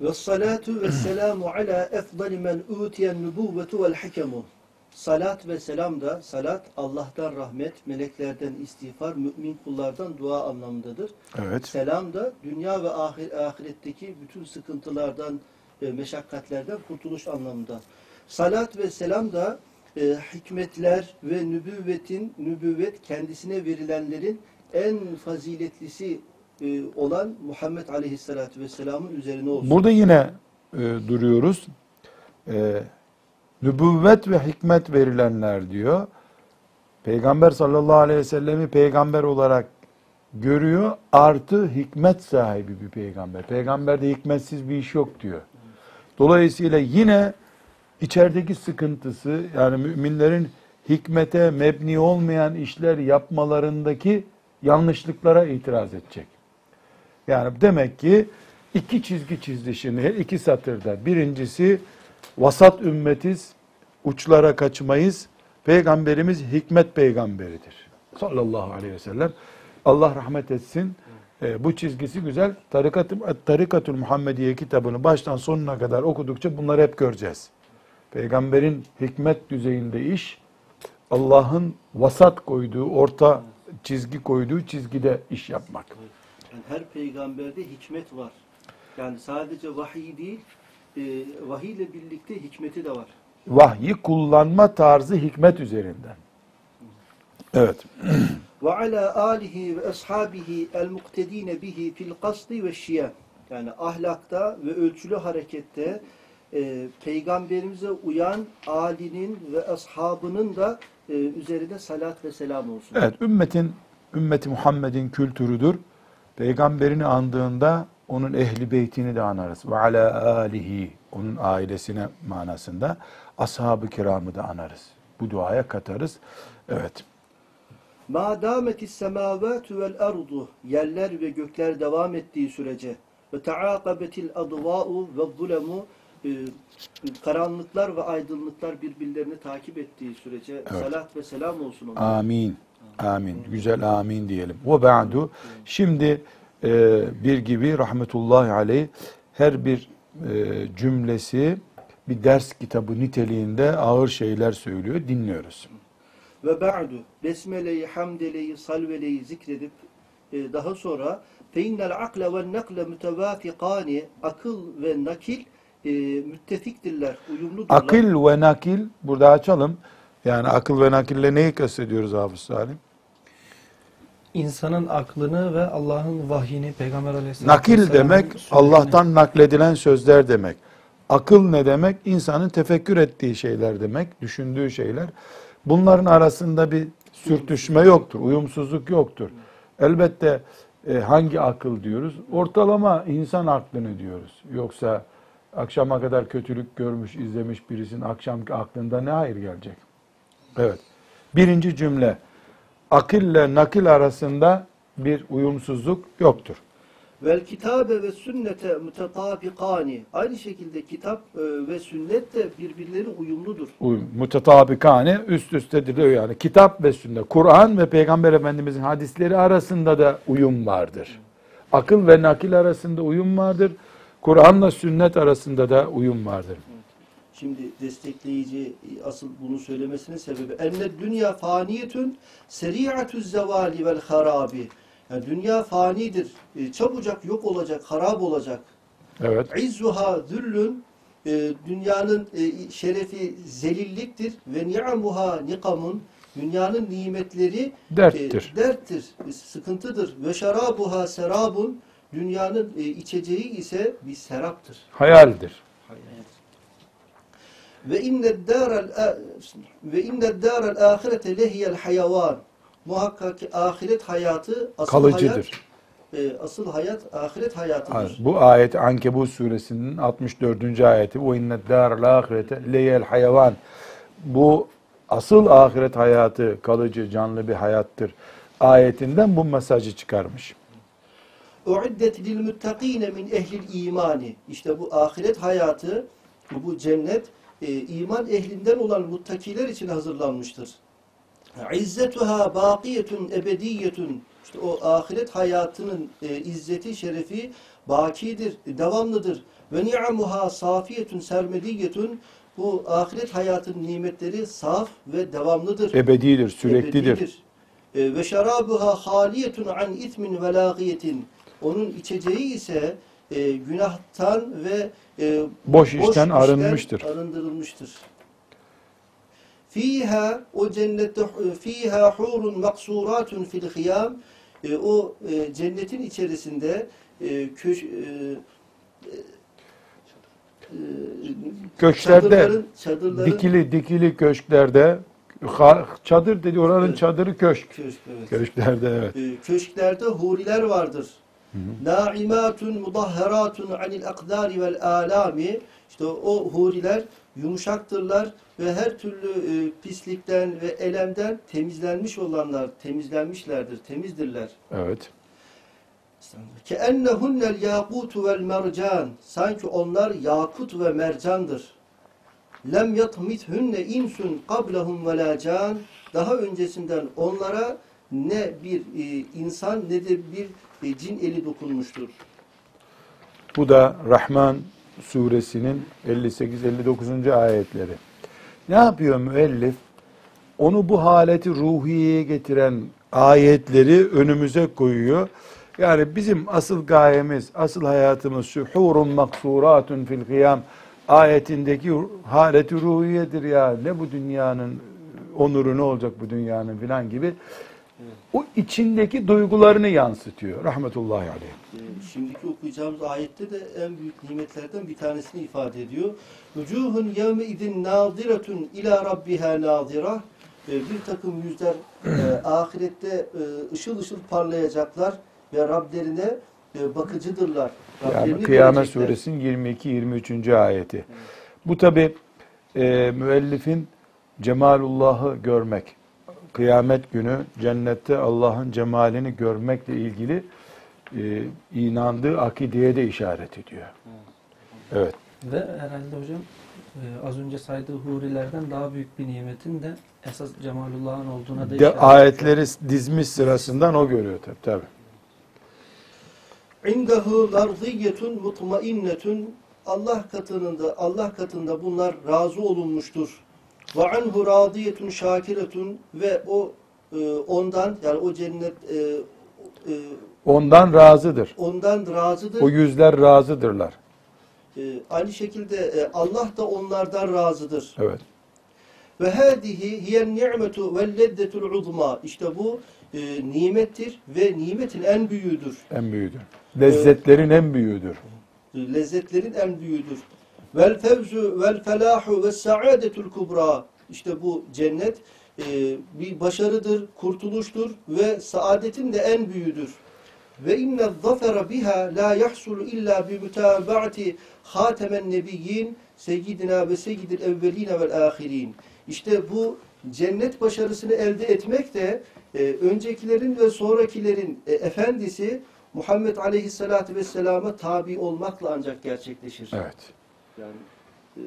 Speaker 3: Ve salatu ve selamu ala efdali men utiyen nübüvvetu vel hikemu. Salat ve selam da salat Allah'tan rahmet, meleklerden istiğfar, mümin kullardan dua anlamındadır.
Speaker 2: Evet.
Speaker 3: Selam da dünya ve ahir, ahiretteki bütün sıkıntılardan, e, meşakkatlerden kurtuluş anlamında. Salat ve selam da e, hikmetler ve nübüvvetin, nübüvvet kendisine verilenlerin en faziletlisi e, olan Muhammed Aleyhisselatü Vesselam'ın üzerine olsun.
Speaker 2: Burada yine e, duruyoruz. E, nübüvvet ve hikmet verilenler diyor. Peygamber sallallahu aleyhi ve sellemi peygamber olarak görüyor. Artı hikmet sahibi bir peygamber. Peygamberde hikmetsiz bir iş yok diyor. Dolayısıyla yine içerideki sıkıntısı yani müminlerin hikmete mebni olmayan işler yapmalarındaki yanlışlıklara itiraz edecek. Yani demek ki iki çizgi çizdi şimdi iki satırda. Birincisi vasat ümmetiz, uçlara kaçmayız. Peygamberimiz hikmet peygamberidir. Sallallahu aleyhi ve sellem. Allah rahmet etsin. Ee, bu çizgisi güzel. Tarikat, Tarikatül Muhammediye kitabını baştan sonuna kadar okudukça bunları hep göreceğiz. Peygamberin hikmet düzeyinde iş, Allah'ın vasat koyduğu, orta çizgi koyduğu çizgide iş yapmak.
Speaker 3: Yani her peygamberde hikmet var. Yani sadece vahiy değil, e, vahiy ile birlikte hikmeti de var.
Speaker 2: Vahyi kullanma tarzı hikmet üzerinden. Evet.
Speaker 3: Ve ala alihi ve ashabihi el muktedine bihi fil kasdi ve şiyam. Yani ahlakta ve ölçülü harekette e, peygamberimize uyan alinin ve ashabının da e, üzerine salat ve selam olsun.
Speaker 2: Evet, ümmetin ümmeti Muhammed'in kültürüdür. Peygamberini andığında onun ehli beytini de anarız. Ve ala alihi onun ailesine manasında ashab-ı kiramı da anarız. Bu duaya katarız. Evet.
Speaker 3: Ma dametis semavatu vel ardu yerler ve gökler devam ettiği sürece ve taakabetil adva'u ve zulemu e, karanlıklar ve aydınlıklar birbirlerini takip ettiği sürece salat ve selam olsun ona.
Speaker 2: Amin. Amin. Güzel amin diyelim. Ve ba'du. Şimdi e, bir gibi rahmetullahi aleyh her bir e, cümlesi bir ders kitabı niteliğinde ağır şeyler söylüyor. Dinliyoruz.
Speaker 3: Ve ba'du besmeleyi, hamdeleyi, salveleyi zikredip e, daha sonra feinnel akle ve nakle mütevafikani akıl ve nakil e, müttefiktirler, uyumludurlar.
Speaker 2: Akıl ve nakil burada açalım. Yani akıl ve nakille neyi kastediyoruz Hafız Salim?
Speaker 4: İnsanın aklını ve Allah'ın vahyini Peygamber Aleyhisselatü
Speaker 2: Nakil demek Allah'tan nakledilen sözler demek. Akıl ne demek? İnsanın tefekkür ettiği şeyler demek, düşündüğü şeyler. Bunların arasında bir sürtüşme yoktur, uyumsuzluk yoktur. Elbette e, hangi akıl diyoruz? Ortalama insan aklını diyoruz. Yoksa akşama kadar kötülük görmüş, izlemiş birisinin akşamki aklında ne hayır gelecek? Evet. Birinci cümle. Akille nakil arasında bir uyumsuzluk yoktur.
Speaker 3: Vel kitabe ve sünnete mütetafikani. Aynı şekilde kitap e, ve sünnet de birbirleri uyumludur.
Speaker 2: uyum, mutetabikane üst üstedir diyor yani. Kitap ve sünnet, Kur'an ve Peygamber Efendimizin hadisleri arasında da uyum vardır. Akıl ve nakil arasında uyum vardır. Kur'anla sünnet arasında da uyum vardır.
Speaker 3: Şimdi destekleyici e, asıl bunu söylemesinin sebebi enne dünya faniyetün seri'atüz zevali vel harabi. Yani dünya fanidir. e, Çabucak yok olacak, harap olacak.
Speaker 2: Evet.
Speaker 3: İzzuha züllün e, dünyanın e, şerefi zelilliktir ve ni'amuha nikamun dünyanın nimetleri
Speaker 2: Derttir.
Speaker 3: e, derttir, e, sıkıntıdır. Ve şarabuha serabun dünyanın e, içeceği ise bir seraptır.
Speaker 2: Hayaldir.
Speaker 3: Ve inne dârel ve inne dârel ahirete lehiyel hayavan. Muhakkak ki ahiret hayatı asıl
Speaker 2: Kalıcıdır.
Speaker 3: hayat e, asıl hayat ahiret hayatıdır.
Speaker 2: Bu ayet Ankebut suresinin 64. ayeti. O innet dârel ahirete leyel hayvan. Bu asıl ahiret hayatı kalıcı, canlı bir hayattır. Ayetinden bu mesajı çıkarmış.
Speaker 3: Uiddet lil muttakine min ehlil imani. İşte bu ahiret hayatı, bu cennet e, iman ehlinden olan muttakiler için hazırlanmıştır. İzzetuha baqiyetun ebediyetun. İşte o ahiret hayatının e, izzeti, şerefi bakidir, devamlıdır. Ve ni'amuha safiyetun sermediyetun. Bu ahiret hayatının nimetleri saf ve devamlıdır.
Speaker 2: Ebedidir, süreklidir.
Speaker 3: Ebedidir. E, ve şarabuha haliyetun an ismin ve lagiyetin. Onun içeceği ise e, günahtan ve e,
Speaker 2: Boş işten arınmıştır.
Speaker 3: arındırılmıştır. Fiha o cennette fiha hurun maksuratun fil hiyam. E, o e, cennetin içerisinde e, köş, e, e,
Speaker 2: Köşklerde
Speaker 3: çadırların, çadırların
Speaker 2: dikili dikili köşklerde çadır dedi oranın
Speaker 3: Evet.
Speaker 2: çadırı köşk.
Speaker 3: köşk, evet.
Speaker 2: Köşklerde evet.
Speaker 3: E, köşklerde huriler vardır. Naimatun mudahharatun anil akdari vel alami. İşte o huriler yumuşaktırlar ve her türlü e, pislikten ve elemden temizlenmiş olanlar, temizlenmişlerdir, temizdirler.
Speaker 2: Evet.
Speaker 3: Ke ennehunnel yakutu vel mercan. Sanki onlar yakut ve mercandır. Lem yatmithunne insun qablahum ve la can. Daha öncesinden onlara ne bir e, insan ne de bir e, cin eli dokunmuştur.
Speaker 2: Bu da Rahman suresinin 58-59. ayetleri. Ne yapıyor müellif? Onu bu haleti ruhiyeye getiren ayetleri önümüze koyuyor. Yani bizim asıl gayemiz, asıl hayatımız şu hurun maksuratun fil kıyam ayetindeki haleti ruhiyedir ya. Ne bu dünyanın onuru ne olacak bu dünyanın filan gibi. O içindeki duygularını yansıtıyor. Rahmetullahi aleyh.
Speaker 3: E, Şimdiki okuyacağımız ayette de en büyük nimetlerden bir tanesini ifade ediyor. Vucuhun yevme idin nadiratun ila rabbiha nadira. E, Bir takım yüzler e, ahirette e, ışıl ışıl parlayacaklar ve Rablerine e, bakıcıdırlar.
Speaker 2: Yani
Speaker 3: Rablerini
Speaker 2: Kıyamet
Speaker 3: görecekler.
Speaker 2: suresinin 22-23. ayeti. Bu tabi e, müellifin cemalullah'ı görmek, kıyamet günü cennette Allah'ın cemalini görmekle ilgili e, inandığı akideye de işaret ediyor. Evet.
Speaker 4: Ve herhalde hocam e, az önce saydığı hurilerden daha büyük bir nimetin de esas Cemalullah'ın olduğuna da
Speaker 2: De,
Speaker 4: işaret
Speaker 2: ayetleri dizmiş sırasından o görüyor tabi. tabi.
Speaker 3: İndehu larziyetun mutmainnetun Allah katında Allah katında bunlar razı olunmuştur. Ve anhu radiyetun şakiretun ve o e, ondan yani o cennet e, e,
Speaker 2: Ondan razıdır.
Speaker 3: ondan razıdır.
Speaker 2: O yüzler razıdırlar.
Speaker 3: E, aynı şekilde e, Allah da onlardan razıdır.
Speaker 2: Evet.
Speaker 3: Ve hadihi hiyen ni'metu ve leddetul uzma. İşte bu e, nimettir ve nimetin en büyüğüdür.
Speaker 2: En büyüğüdür. Lezzetlerin en büyüğüdür.
Speaker 3: lezzetlerin en büyüğüdür. Vel fevzu vel felahu ve saadetul kubra. İşte bu cennet e, bir başarıdır, kurtuluştur ve saadetin de en büyüğüdür. Ve inne zafera biha la yahsulu illa bi mutabaati hatemen nebiyyin seyyidina ve seyyidil evveline vel ahirin. İşte bu cennet başarısını elde etmek de e, öncekilerin ve sonrakilerin e, efendisi Muhammed Aleyhisselatü Vesselam'a tabi olmakla ancak gerçekleşir.
Speaker 2: Evet.
Speaker 3: Yani e,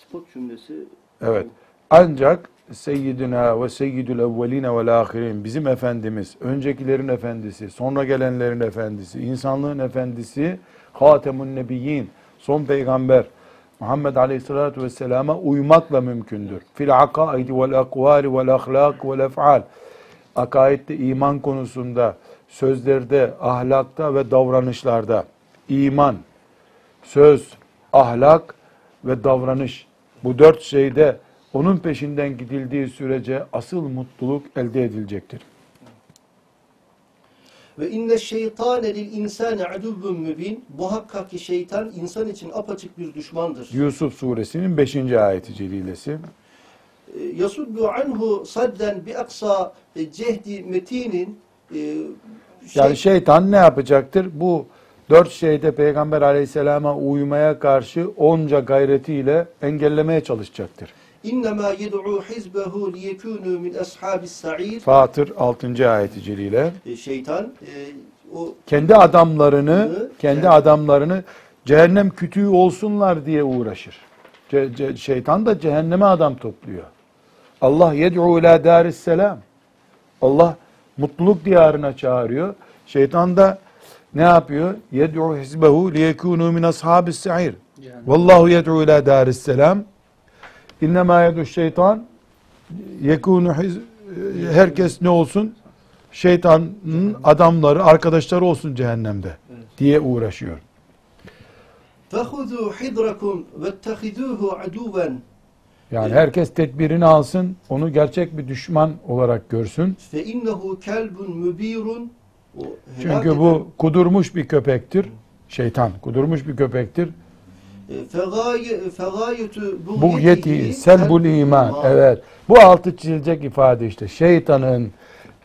Speaker 3: spot cümlesi
Speaker 2: Evet. Ancak Seyyidina ve Seyyidül evveline vel ahirin bizim Efendimiz, öncekilerin efendisi, sonra gelenlerin efendisi, insanlığın efendisi, Hatemun Nebiyyin, son peygamber Muhammed Aleyhisselatü Vesselam'a uymakla mümkündür. Fil akaidi vel akvali vel ahlak vel ef'al. Akaidde, iman konusunda, sözlerde, ahlakta ve davranışlarda iman, söz, ahlak ve davranış bu dört şeyde onun peşinden gidildiği sürece asıl mutluluk elde edilecektir.
Speaker 3: ve inne şeytane lil insane aduvvun mübin muhakkak ki şeytan insan için apaçık bir düşmandır.
Speaker 2: Yusuf suresinin 5. ayeti celilesi.
Speaker 3: E, Yasuddu anhu sadden bi aksa e, cehdi metinin e, şey-
Speaker 2: Yani şeytan ne yapacaktır? Bu dört şeyde Peygamber aleyhisselama uymaya karşı onca gayretiyle engellemeye çalışacaktır.
Speaker 3: İnnemâ yed'û hizbehu liyekûnû min ashabis sa'ir.
Speaker 2: Fatır 6. ayeti celile.
Speaker 3: E, Şeytan e, o
Speaker 2: Kendi adamlarını, kendi adamlarını cehennem kütüğü olsunlar diye uğraşır. Ce- ce- şeytan da cehenneme adam topluyor. Allah yed'u ila daris selam. Allah mutluluk diyarına çağırıyor. Şeytan da ne yapıyor? Yed'u hizbehu liyekûnû min ashabis sa'ir.
Speaker 4: Yani.
Speaker 2: Vallahu yed'u ila daris selam. İnnemâ yed'u şeytan yekûnü hiz- herkes ne olsun? Şeytanın adamları, arkadaşları olsun cehennemde diye uğraşıyor.
Speaker 3: فَخُذُوا حِذْرَكُمْ وَاتَّخِذُوهُ عَدُوًا
Speaker 2: Yani herkes tedbirini alsın, onu gerçek bir düşman olarak görsün.
Speaker 3: فَاِنَّهُ كَلْبٌ مُب۪يرٌ o
Speaker 2: Çünkü bu eden, kudurmuş bir köpektir. Şeytan kudurmuş bir köpektir. Bu yeti selbul iman. Evet. Bu altı çizilecek ifade işte. Şeytanın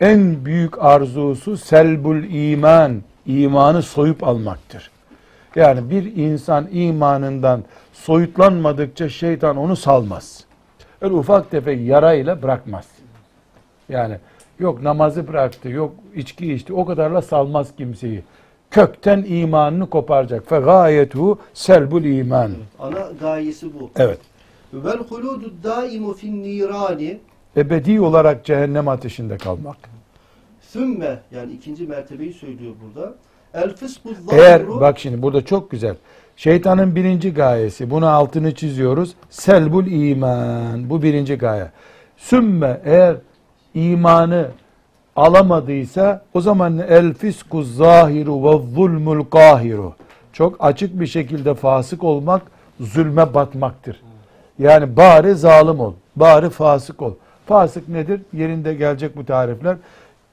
Speaker 2: en büyük arzusu selbul iman. imanı soyup almaktır. Yani bir insan imanından soyutlanmadıkça şeytan onu salmaz. Öyle ufak tefek yarayla bırakmaz. Yani yok namazı bıraktı, yok içki içti, o kadarla salmaz kimseyi. Kökten imanını koparacak. Fe gayetu selbul iman.
Speaker 3: Ana gayesi bu.
Speaker 2: Evet.
Speaker 3: Vel huludu daimu fin nirani
Speaker 2: ebedi olarak cehennem ateşinde kalmak.
Speaker 3: sümme yani ikinci mertebeyi söylüyor burada. El
Speaker 2: Eğer bak şimdi burada çok güzel. Şeytanın birinci gayesi, buna altını çiziyoruz. Selbul iman. Bu birinci gaye. Sümme eğer imanı alamadıysa o zaman el fisku zahiru ve zulmul kahiru. Çok açık bir şekilde fasık olmak zulme batmaktır. Yani bari zalim ol, bari fasık ol. Fasık nedir? Yerinde gelecek bu tarifler.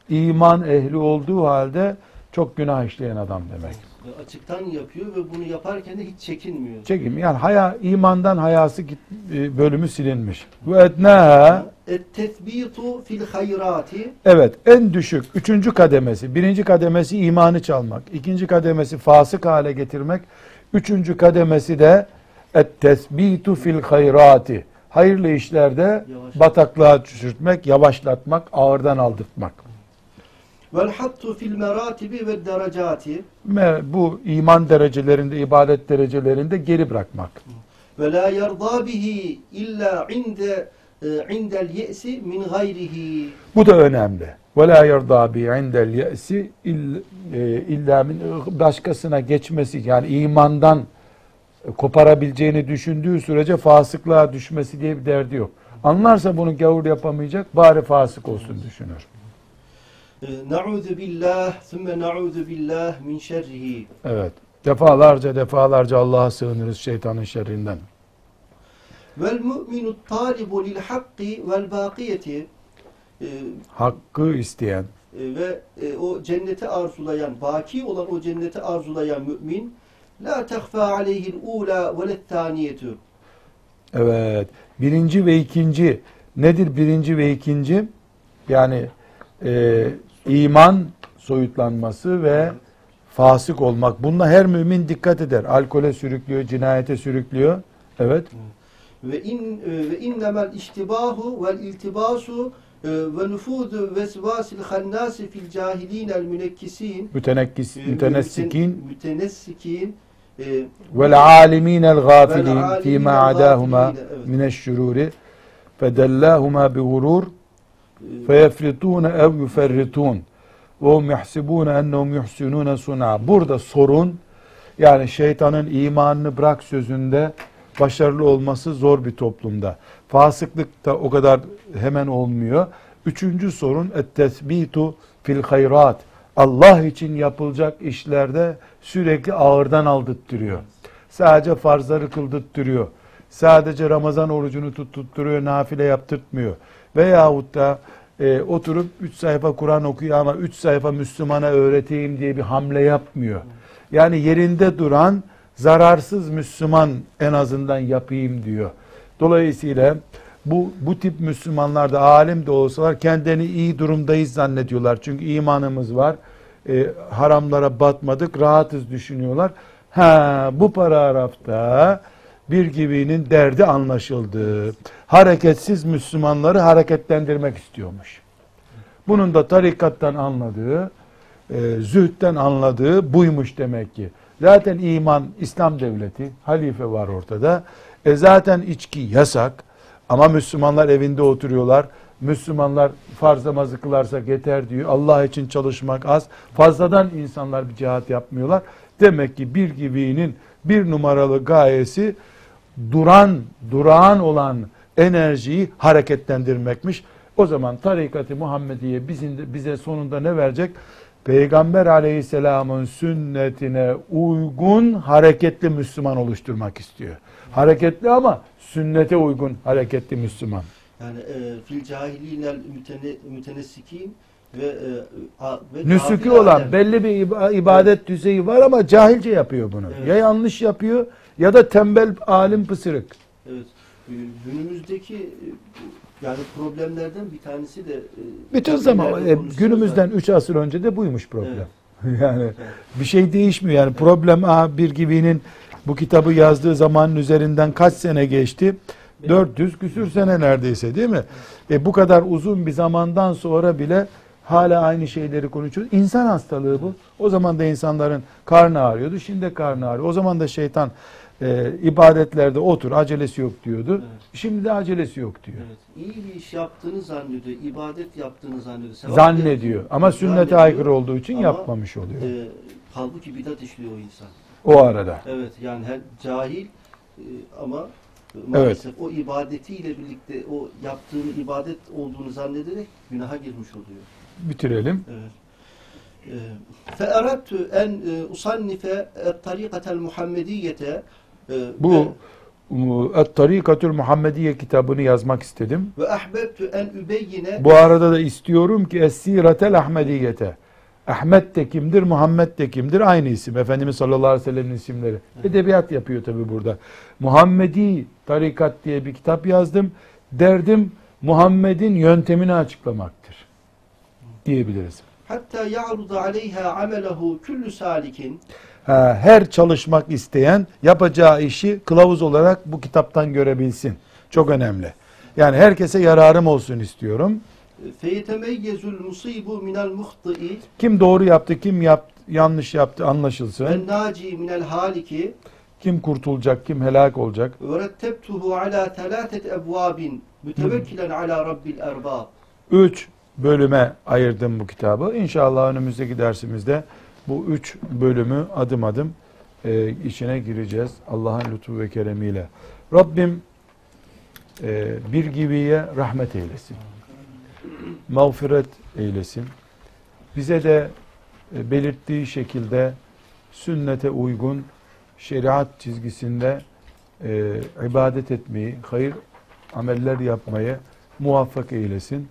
Speaker 2: İman ehli olduğu halde çok günah işleyen adam demek.
Speaker 3: Açıktan yapıyor ve bunu yaparken de hiç çekinmiyor.
Speaker 2: Çekim yani haya imandan hayası git, e, bölümü silinmiş. Ve etnaha
Speaker 3: Et tetbitu fil hayrati
Speaker 2: evet en düşük üçüncü kademesi. Birinci kademesi imanı çalmak. ikinci kademesi fasık hale getirmek. Üçüncü kademesi de et tesbitu fil hayrati. Hayırlı işlerde
Speaker 3: Yavaş.
Speaker 2: bataklığa düşürtmek, yavaşlatmak, ağırdan aldırtmak.
Speaker 3: Vel hattu fil meratibi ve derecati
Speaker 2: Bu iman derecelerinde, ibadet derecelerinde geri bırakmak.
Speaker 3: ve la yerda bihi illa inde e, indel ye'si min gayrihi.
Speaker 2: Bu da önemli. Ve la yerda bi indel ye'si e, illa min başkasına geçmesi yani imandan koparabileceğini düşündüğü sürece fasıklığa düşmesi diye bir derdi yok. Anlarsa bunu gavur yapamayacak, bari fasık olsun düşünür.
Speaker 3: E, Na'udhu billah, thumme na'udhu billah min şerrihi.
Speaker 2: Evet. Defalarca defalarca Allah'a sığınırız şeytanın şerrinden.
Speaker 3: Vel mu'minu talibu lil hakki vel bakiyeti. E,
Speaker 2: Hakkı isteyen,
Speaker 3: e, ve e, o cenneti arzulayan, baki olan o cenneti arzulayan mümin la tehfa aleyhil ula ve lettaniyetu.
Speaker 2: Evet. Birinci ve ikinci. Nedir birinci ve ikinci? Yani e, iman soyutlanması ve fasık olmak. Bununla her mümin dikkat eder. Alkole sürüklüyor, cinayete sürüklüyor. Evet.
Speaker 3: Ve in e, ve innemel iştibahu vel iltibasu e, ve nufudu vesvasil hannasi fil cahilinel münekkisin
Speaker 2: Mütenekkis,
Speaker 3: e,
Speaker 2: mütenessikin
Speaker 3: mütenessikin
Speaker 2: vel aliminel gafilin fîmâ
Speaker 3: gâfilîne, evet.
Speaker 2: mineşşurûri fedellâhumâ bi gurur feyefritûne ev yuferritûn ve hum yahsibûne ennehum yuhsinûne sun'a. Burada sorun yani şeytanın imanını bırak sözünde başarılı olması zor bir toplumda. Fasıklık da o kadar hemen olmuyor. Üçüncü sorun et-tesbitu fil hayrat. Allah için yapılacak işlerde sürekli ağırdan aldırttırıyor. Sadece farzları kıldırttırıyor. Sadece Ramazan orucunu tutturtuyor, nafile yaptırtmıyor. Veyahut da e, oturup 3 sayfa Kur'an okuyor ama 3 sayfa Müslümana öğreteyim diye bir hamle yapmıyor. Yani yerinde duran zararsız Müslüman en azından yapayım diyor. Dolayısıyla bu bu tip Müslümanlar da alim de olsalar kendini iyi durumdayız zannediyorlar. Çünkü imanımız var. E, haramlara batmadık, rahatız düşünüyorlar. Ha bu paragrafta bir gibinin derdi anlaşıldı. Hareketsiz Müslümanları hareketlendirmek istiyormuş. Bunun da tarikattan anladığı, e, zühtten anladığı buymuş demek ki. Zaten iman İslam devleti, halife var ortada. E zaten içki yasak ama Müslümanlar evinde oturuyorlar. Müslümanlar farz namazı kılarsak yeter diyor. Allah için çalışmak az. Fazladan insanlar bir cihat yapmıyorlar. Demek ki bir gibinin bir numaralı gayesi duran, durağan olan enerjiyi hareketlendirmekmiş. O zaman tarikat-ı Muhammediye bizim bize sonunda ne verecek? Peygamber aleyhisselamın sünnetine uygun hareketli Müslüman oluşturmak istiyor. Hareketli ama sünnete uygun hareketli Müslüman.
Speaker 3: yani e, fil cahilinel mütene, mütenessikin ve, e, ve
Speaker 2: Nüsükü olan belli bir iba- ibadet düzeyi var ama cahilce yapıyor bunu.
Speaker 3: Evet.
Speaker 2: Ya yanlış yapıyor ya da tembel alim pısırık.
Speaker 3: Evet. E, Günümüzdeki e, yani problemlerden bir tanesi de e,
Speaker 2: Bütün zaman e, günümüzden
Speaker 3: zaten.
Speaker 2: 3 asır önce de buymuş problem. yani
Speaker 3: Evet.
Speaker 2: bir şey değişmiyor. Yani problem aha, bir gibinin bu kitabı yazdığı zamanın üzerinden kaç sene geçti? 400 küsür sene neredeyse değil mi? E, bu kadar uzun bir zamandan sonra bile hala aynı şeyleri konuşuyoruz. İnsan hastalığı bu. O zaman da insanların karnı ağrıyordu. Şimdi de karnı ağrıyor. O zaman da şeytan e, ibadetlerde otur acelesi yok diyordu.
Speaker 3: Evet.
Speaker 2: Şimdi de acelesi yok diyor.
Speaker 3: Evet. İyi bir iş yaptığını zannediyor, ibadet yaptığını zannediyor. sevap
Speaker 2: Zannediyor. Ama sünnete
Speaker 3: Zannediyor.
Speaker 2: aykırı olduğu için
Speaker 3: Ama,
Speaker 2: yapmamış oluyor.
Speaker 3: E, halbuki bidat işliyor o insan.
Speaker 2: O arada.
Speaker 3: Evet yani her cahil e, ama maalesef o ibadetiyle birlikte o yaptığını ibadet olduğunu zannederek günaha girmiş oluyor.
Speaker 2: Bitirelim.
Speaker 3: Evet. فَاَرَدْتُ en usannife tarikatel Muhammediyete e,
Speaker 2: Bu Et-Tarikatül Muhammediye kitabını yazmak istedim.
Speaker 3: ve ahbebtu en übeyyine
Speaker 2: Bu arada da istiyorum ki Es-Siratel Ahmediyete. Ahmet de kimdir, Muhammed de kimdir? Aynı isim. Efendimiz sallallahu aleyhi ve sellem'in isimleri. Edebiyat yapıyor tabi burada. Muhammedi Tarikat diye bir kitap yazdım. Derdim Muhammed'in yöntemini açıklamaktır. Diyebiliriz.
Speaker 3: hatta ya'ruda aleyha amelehu küllü salikin
Speaker 2: her çalışmak isteyen yapacağı işi kılavuz olarak bu kitaptan görebilsin. Çok önemli. Yani herkese yararım olsun istiyorum.
Speaker 3: feyetemeyyezul musibu minel muhti'i
Speaker 2: Kim doğru yaptı, kim yaptı, yanlış yaptı anlaşılsın.
Speaker 3: ve naci minel haliki
Speaker 2: Kim kurtulacak, kim helak olacak.
Speaker 3: ve rettebtuhu ala telatet ebvabin mütevekkilen ala rabbil erbab.
Speaker 2: Üç bölüme ayırdım bu kitabı. İnşallah önümüzdeki dersimizde bu üç bölümü adım adım e, içine gireceğiz. Allah'ın lütfu ve keremiyle. Rabbim e, bir gibiye rahmet eylesin. Mağfiret eylesin. Bize de e, belirttiği şekilde sünnete uygun şeriat çizgisinde e, ibadet etmeyi, hayır ameller yapmayı muvaffak eylesin.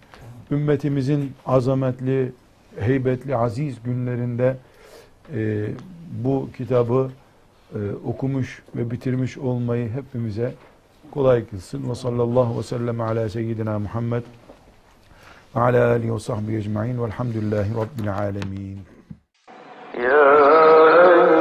Speaker 2: Ümmetimizin azametli, heybetli, aziz günlerinde e, bu kitabı e, okumuş ve bitirmiş olmayı hepimize kolay kılsın. Ve sallallahu ve sellem ala seyyidina Muhammed ve ala alihi ve sahbihi ecma'in velhamdülillahi rabbil alemin.
Speaker 1: يا